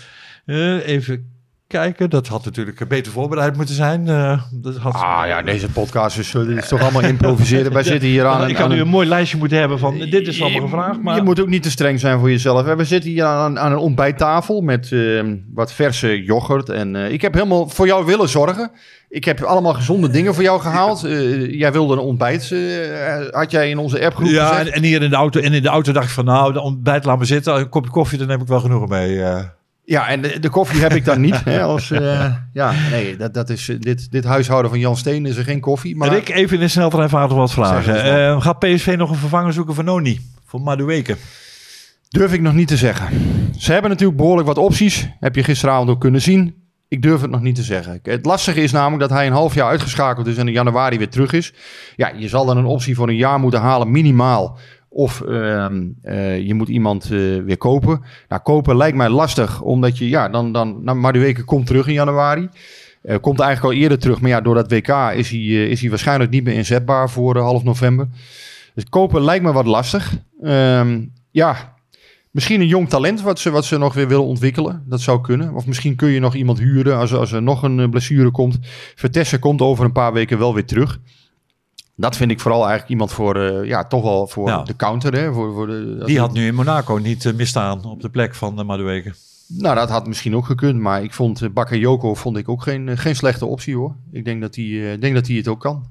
Even kijken. Dat had natuurlijk beter voorbereid moeten zijn. Eh, dat had, Ah ja, deze podcast is, eh, is toch allemaal improviseren. Wij zitten hier aan, ik had nu een- mooi lijstje moeten hebben van dit is allemaal gevraagd. Maar Je moet ook niet te streng zijn voor jezelf. hè. We zitten hier aan, aan een ontbijttafel met eh, wat verse yoghurt. En eh, ik heb helemaal voor jou willen zorgen. Ik heb allemaal gezonde dingen voor jou gehaald. Eh, jij wilde een ontbijt, eh, had jij in onze appgroep Ja, gezegd. en, en hier in de auto. En in de auto dacht ik van nou, de ontbijt laat me zitten. Een kopje koffie, daar neem ik wel genoeg mee. eh. Ja, en de, de koffie heb ik dan niet. Hè, als, eh, ja, nee, dat, dat is, eh, dit, dit huishouden van Jan Steen is er geen koffie. Maar Rick, even in de sneltreinvaart wat vragen. Eh, gaat PSV nog een vervanger zoeken voor Noni? Voor Madueke? Durf ik nog niet te zeggen. Ze hebben natuurlijk behoorlijk wat opties. Heb je gisteravond ook kunnen zien. Ik durf het nog niet te zeggen. Het lastige is namelijk dat hij een half jaar uitgeschakeld is en in januari weer terug is. Ja, je zal dan een optie voor een jaar moeten halen, minimaal. Of ehm, eh, je moet iemand eh, weer kopen. Nou, kopen lijkt mij lastig, omdat je, ja, dan, dan, nou, Madueke komt terug in januari. Eh, komt eigenlijk al eerder terug, maar ja, door dat WK is hij, is hij waarschijnlijk niet meer inzetbaar voor half november. Dus kopen lijkt me wat lastig. Ehm, ja, Misschien een jong talent wat ze, wat ze nog weer willen ontwikkelen. Dat zou kunnen. Of misschien kun je nog iemand huren als, als er nog een blessure komt. Vertessen komt over een paar weken wel weer terug. Dat vind ik vooral eigenlijk iemand voor, eh, ja, toch wel voor Ja. de counter. Hè? Voor, voor de, Die had nu in Monaco niet eh, misstaan op de plek van uh, Madueke. Nou, dat had misschien ook gekund. Maar ik vond uh, Bakayoko vond ik ook geen, eh, geen slechte optie hoor. Ik denk dat hij uh, denk dat hij het ook kan.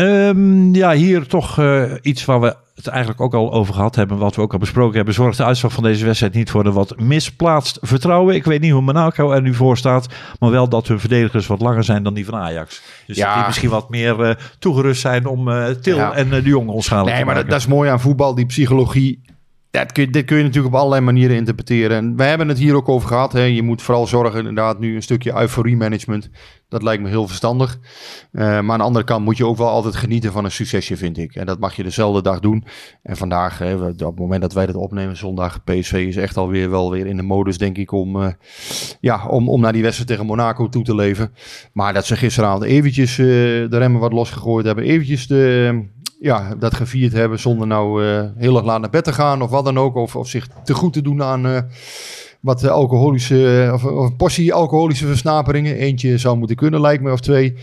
Um, ja, hier toch uh, iets waar we het eigenlijk ook al over gehad hebben, wat we ook al besproken hebben, zorgt de uitslag van deze wedstrijd niet voor een wat misplaatst vertrouwen. Ik weet niet hoe Monaco er nu voor staat, maar wel dat hun verdedigers wat langer zijn dan die van Ajax. Dus ja. die misschien wat meer uh, toegerust zijn om uh, Til ja. en de jongen onschadelijk nee, te maar dat, dat, is mooi aan voetbal, die psychologie. Dat kun, dit kun je natuurlijk op allerlei manieren interpreteren. En we hebben het hier ook over gehad. Hè. Je moet vooral zorgen, inderdaad, nu een stukje euforie management. Dat lijkt me heel verstandig. Uh, maar aan de andere kant moet je ook wel altijd genieten van een succesje, vind ik. En dat mag je dezelfde dag doen. En vandaag, hè, op het moment dat wij dit opnemen, zondag, PSV is echt alweer wel weer in de modus, denk ik, om, uh, ja, om, om naar die wedstrijd tegen Monaco toe te leven. Maar dat ze gisteravond eventjes uh, de remmen wat losgegooid hebben. Eventjes de ja, dat gevierd hebben zonder nou heel erg laat naar bed te gaan of wat dan ook. Of, of zich te goed te doen aan wat alcoholische, of, of, een portie alcoholische versnaperingen. Eentje zou moeten kunnen, lijkt me, of twee.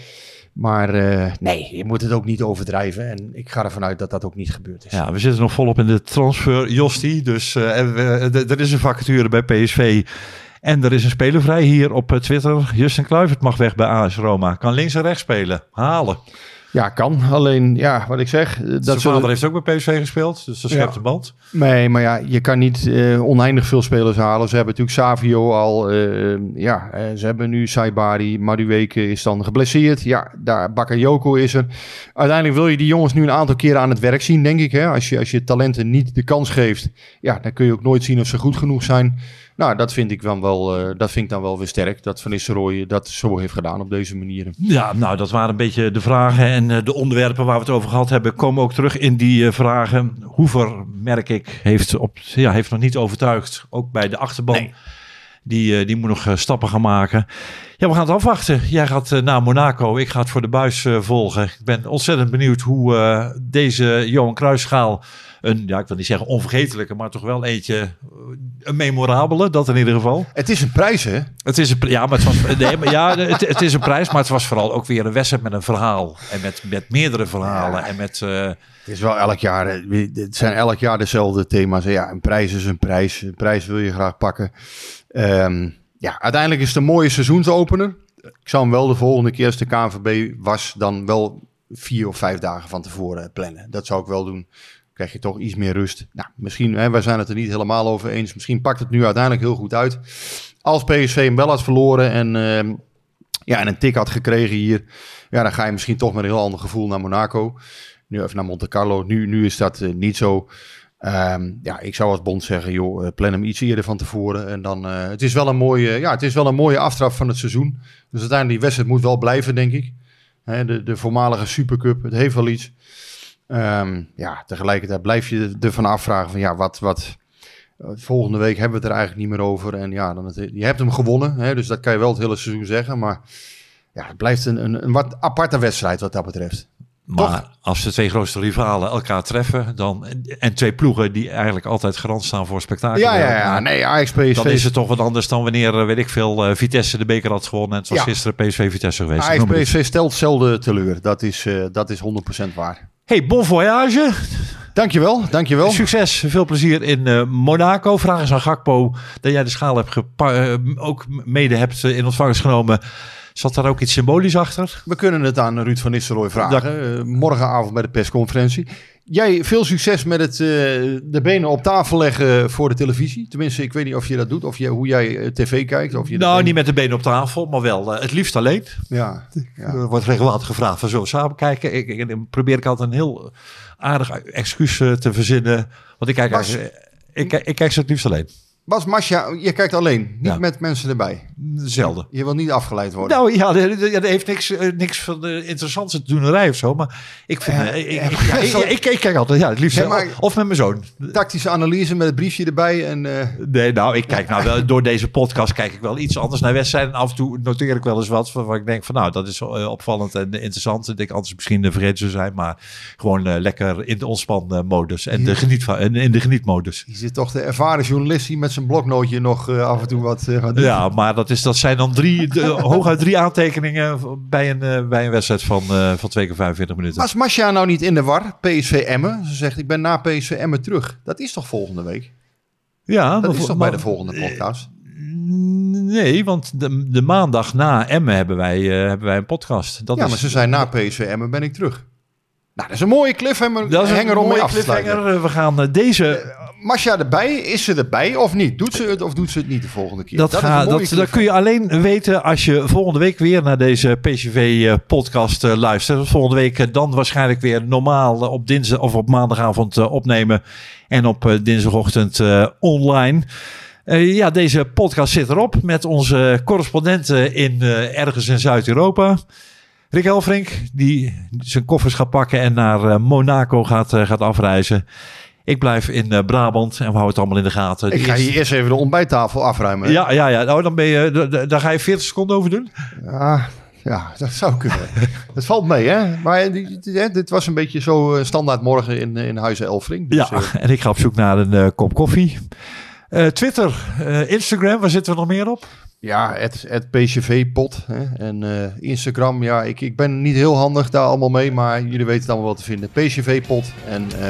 Maar uh, nee, je moet het ook niet overdrijven. En ik ga ervan uit dat dat ook niet gebeurd is. Ja, we zitten nog volop in de transfer, Josti. Dus er is een vacature bij PSV. En er is een speler vrij hier op Twitter. Justin Kluivert mag weg bij AS Roma. Kan links en rechts spelen. Halen. Ja, kan. Alleen, ja, wat ik zeg... Dat Zijn vader heeft ook bij PSV gespeeld, dus dat schept ja. een band. Nee, maar ja, je kan niet uh, oneindig veel spelers halen. Ze hebben natuurlijk Savio al. Uh, ja, ze hebben nu Saibari. Maduweke is dan geblesseerd. Ja, daar Bakayoko is er. Uiteindelijk wil je die jongens nu een aantal keren aan het werk zien, denk ik. Hè? Als, je, als je talenten niet de kans geeft, ja, dan kun je ook nooit zien of ze goed genoeg zijn. Nou, dat vind ik dan wel, uh, dat vind ik dan wel weer sterk. Dat Van Nistelrooy dat zo heeft gedaan op deze manier. Ja, nou, dat waren een beetje de vragen. En uh, de onderwerpen waar we het over gehad hebben, komen ook terug in die uh, vragen. Hoever, merk ik, heeft, op, ja, heeft nog niet overtuigd. Ook bij de achterban. Nee. Die, die moet nog stappen gaan maken. Ja, we gaan het afwachten. Jij gaat naar Monaco. Ik ga het voor de buis volgen. Ik ben ontzettend benieuwd hoe deze Johan Cruijffschaal een, ja, ik wil niet zeggen onvergetelijke, maar toch wel eentje, een memorabele, dat in ieder geval. Het is een prijs, hè? Het is een, ja, maar het, was, nee, maar ja, het, het, is een prijs, maar het was vooral ook weer een wedstrijd met een verhaal. En met, met meerdere verhalen. Ja. En met, uh, het is wel elk jaar, het zijn elk jaar dezelfde thema's. Ja, een prijs is een prijs. Een prijs wil je graag pakken. Um, ja, uiteindelijk is het een mooie seizoensopener. Ik zou hem wel de volgende keer als de KNVB was, dan wel vier of vijf dagen van tevoren plannen. Dat zou ik wel doen krijg je toch iets meer rust. Nou, misschien, hè, wij zijn het er niet helemaal over eens. Misschien pakt het nu uiteindelijk heel goed uit. Als PSV hem wel had verloren en, uh, ja, en een tik had gekregen hier, ja, dan ga je misschien toch met een heel ander gevoel naar Monaco. Nu even naar Monte Carlo. Nu, nu is dat uh, niet zo. Um, ja, ik zou als bond zeggen, joh, uh, plan hem iets eerder van tevoren. En dan, uh, het is wel een mooie, ja, het is wel een mooie aftrap van het seizoen. Dus uiteindelijk die wedstrijd moet wel blijven, denk ik. De, de voormalige Supercup, het heeft wel iets. Um, ja, tegelijkertijd blijf je ervan afvragen van ja, wat, wat, volgende week hebben we het er eigenlijk niet meer over. En ja, dan het, je hebt hem gewonnen, hè, dus dat kan je wel het hele seizoen zeggen. Maar ja, het blijft een, een, een wat aparte wedstrijd wat dat betreft. Maar Toch? als de twee grootste rivalen elkaar treffen, dan, en twee ploegen die eigenlijk altijd garant staan voor spektakel. Ja, ja, ja. Nee, Ajax, PSV. Dan is het toch wat anders dan wanneer, weet ik veel, uh, Vitesse de beker had gewonnen. En het was ja. gisteren PSV Vitesse geweest. Ajax, PSV stelt zelden teleur. Dat is, uh, dat is 100% waar. Hey, bon voyage. Dankjewel, dankjewel. Succes, veel plezier in uh, Monaco. Vraag eens aan Gakpo dat jij de schaal hebt uh, ook mede hebt uh, in ontvangst genomen. Zat daar ook iets symbolisch achter? We kunnen het aan Ruud van Nistelrooy vragen. Uh, morgenavond bij de persconferentie. Jij, veel succes met het uh, de benen op tafel leggen voor de televisie. Tenminste, ik weet niet of je dat doet. Of je, hoe jij uh, tv kijkt. Of je nou, benen... niet met de benen op tafel, maar wel het liefst alleen. Ja, ja. Er wordt regelmatig gevraagd van zo samen kijken. Ik, ik, ik, probeer ik altijd een heel aardig excuus te verzinnen. Want ik kijk, Was... ik, ik, ik kijk ze het liefst alleen. Bas Masja, je kijkt alleen, niet ja. met mensen erbij. Zelden. Je wil niet afgeleid worden. Nou ja, dat heeft niks, niks van de interessantste doenerij of zo. Maar ik vind, uh, ik, ik, ja, ik, ik, ik, kijk altijd, ja, het liefst. Maar, of met mijn zoon. Tactische analyse met het briefje erbij. En, uh... Nee, nou, ik kijk nou wel, door deze podcast kijk ik wel iets anders naar wedstrijden. En af en toe noteer ik wel eens wat waar ik denk van, nou, dat is opvallend en interessant. Ik denk anders misschien vergeten zou zijn, maar gewoon lekker in de ontspanmodus en de geniet van, en in de genietmodus. Je zit toch de ervaren journalist die met zijn bloknootje nog af en toe wat... Wat ja, maar dat, is, dat zijn dan drie, de, hooguit drie aantekeningen bij een, uh, bij een wedstrijd van, van twee keer 45 minuten. Was Masja nou niet in de war? PSV Emmen. Ze zegt, ik ben na PSV Emmen terug. Dat is toch volgende week? Ja. Dat is toch bij de volgende podcast? Nee, want de, de maandag na Emmen hebben wij, hebben wij een podcast. Dat ja, is... maar ze zijn na PSV Emmen ben ik terug. Nou, dat is een mooie cliffhanger. Dat is een mooie cliffhanger. We gaan deze Masha erbij, is ze erbij of niet? Doet ze het of doet ze het niet de volgende keer? Dat, ga, dat, dat kun je alleen weten als je volgende week weer naar deze PCV-podcast uh, luistert. Volgende week uh, dan waarschijnlijk weer normaal op dinsdag of op maandagavond opnemen. En op dinsdagochtend online. ja, deze podcast zit erop met onze correspondenten in ergens in Zuid-Europa. Rick Elfrink, die zijn koffers gaat pakken en naar Monaco gaat, gaat afreizen. Ik blijf in uh, Brabant en we houden het allemaal in de gaten. Ik ga hier eerst even de ontbijttafel afruimen. Ja, ja, ja. Nou, dan ben je, daar ga je 40 seconden over doen. Ja, ja dat zou kunnen. dat valt mee, hè? Maar dit was een beetje zo standaard morgen in, in Huizen Elfrink. Dus, ja, en ik ga op zoek naar een uh, kop koffie. Uh, Twitter, Instagram, waar zitten we nog meer op? Ja, het, het PCV-pot. En uh, Instagram, ja, ik, ik ben niet heel handig daar allemaal mee, maar jullie weten het allemaal wel te vinden. PCV-pot. En uh,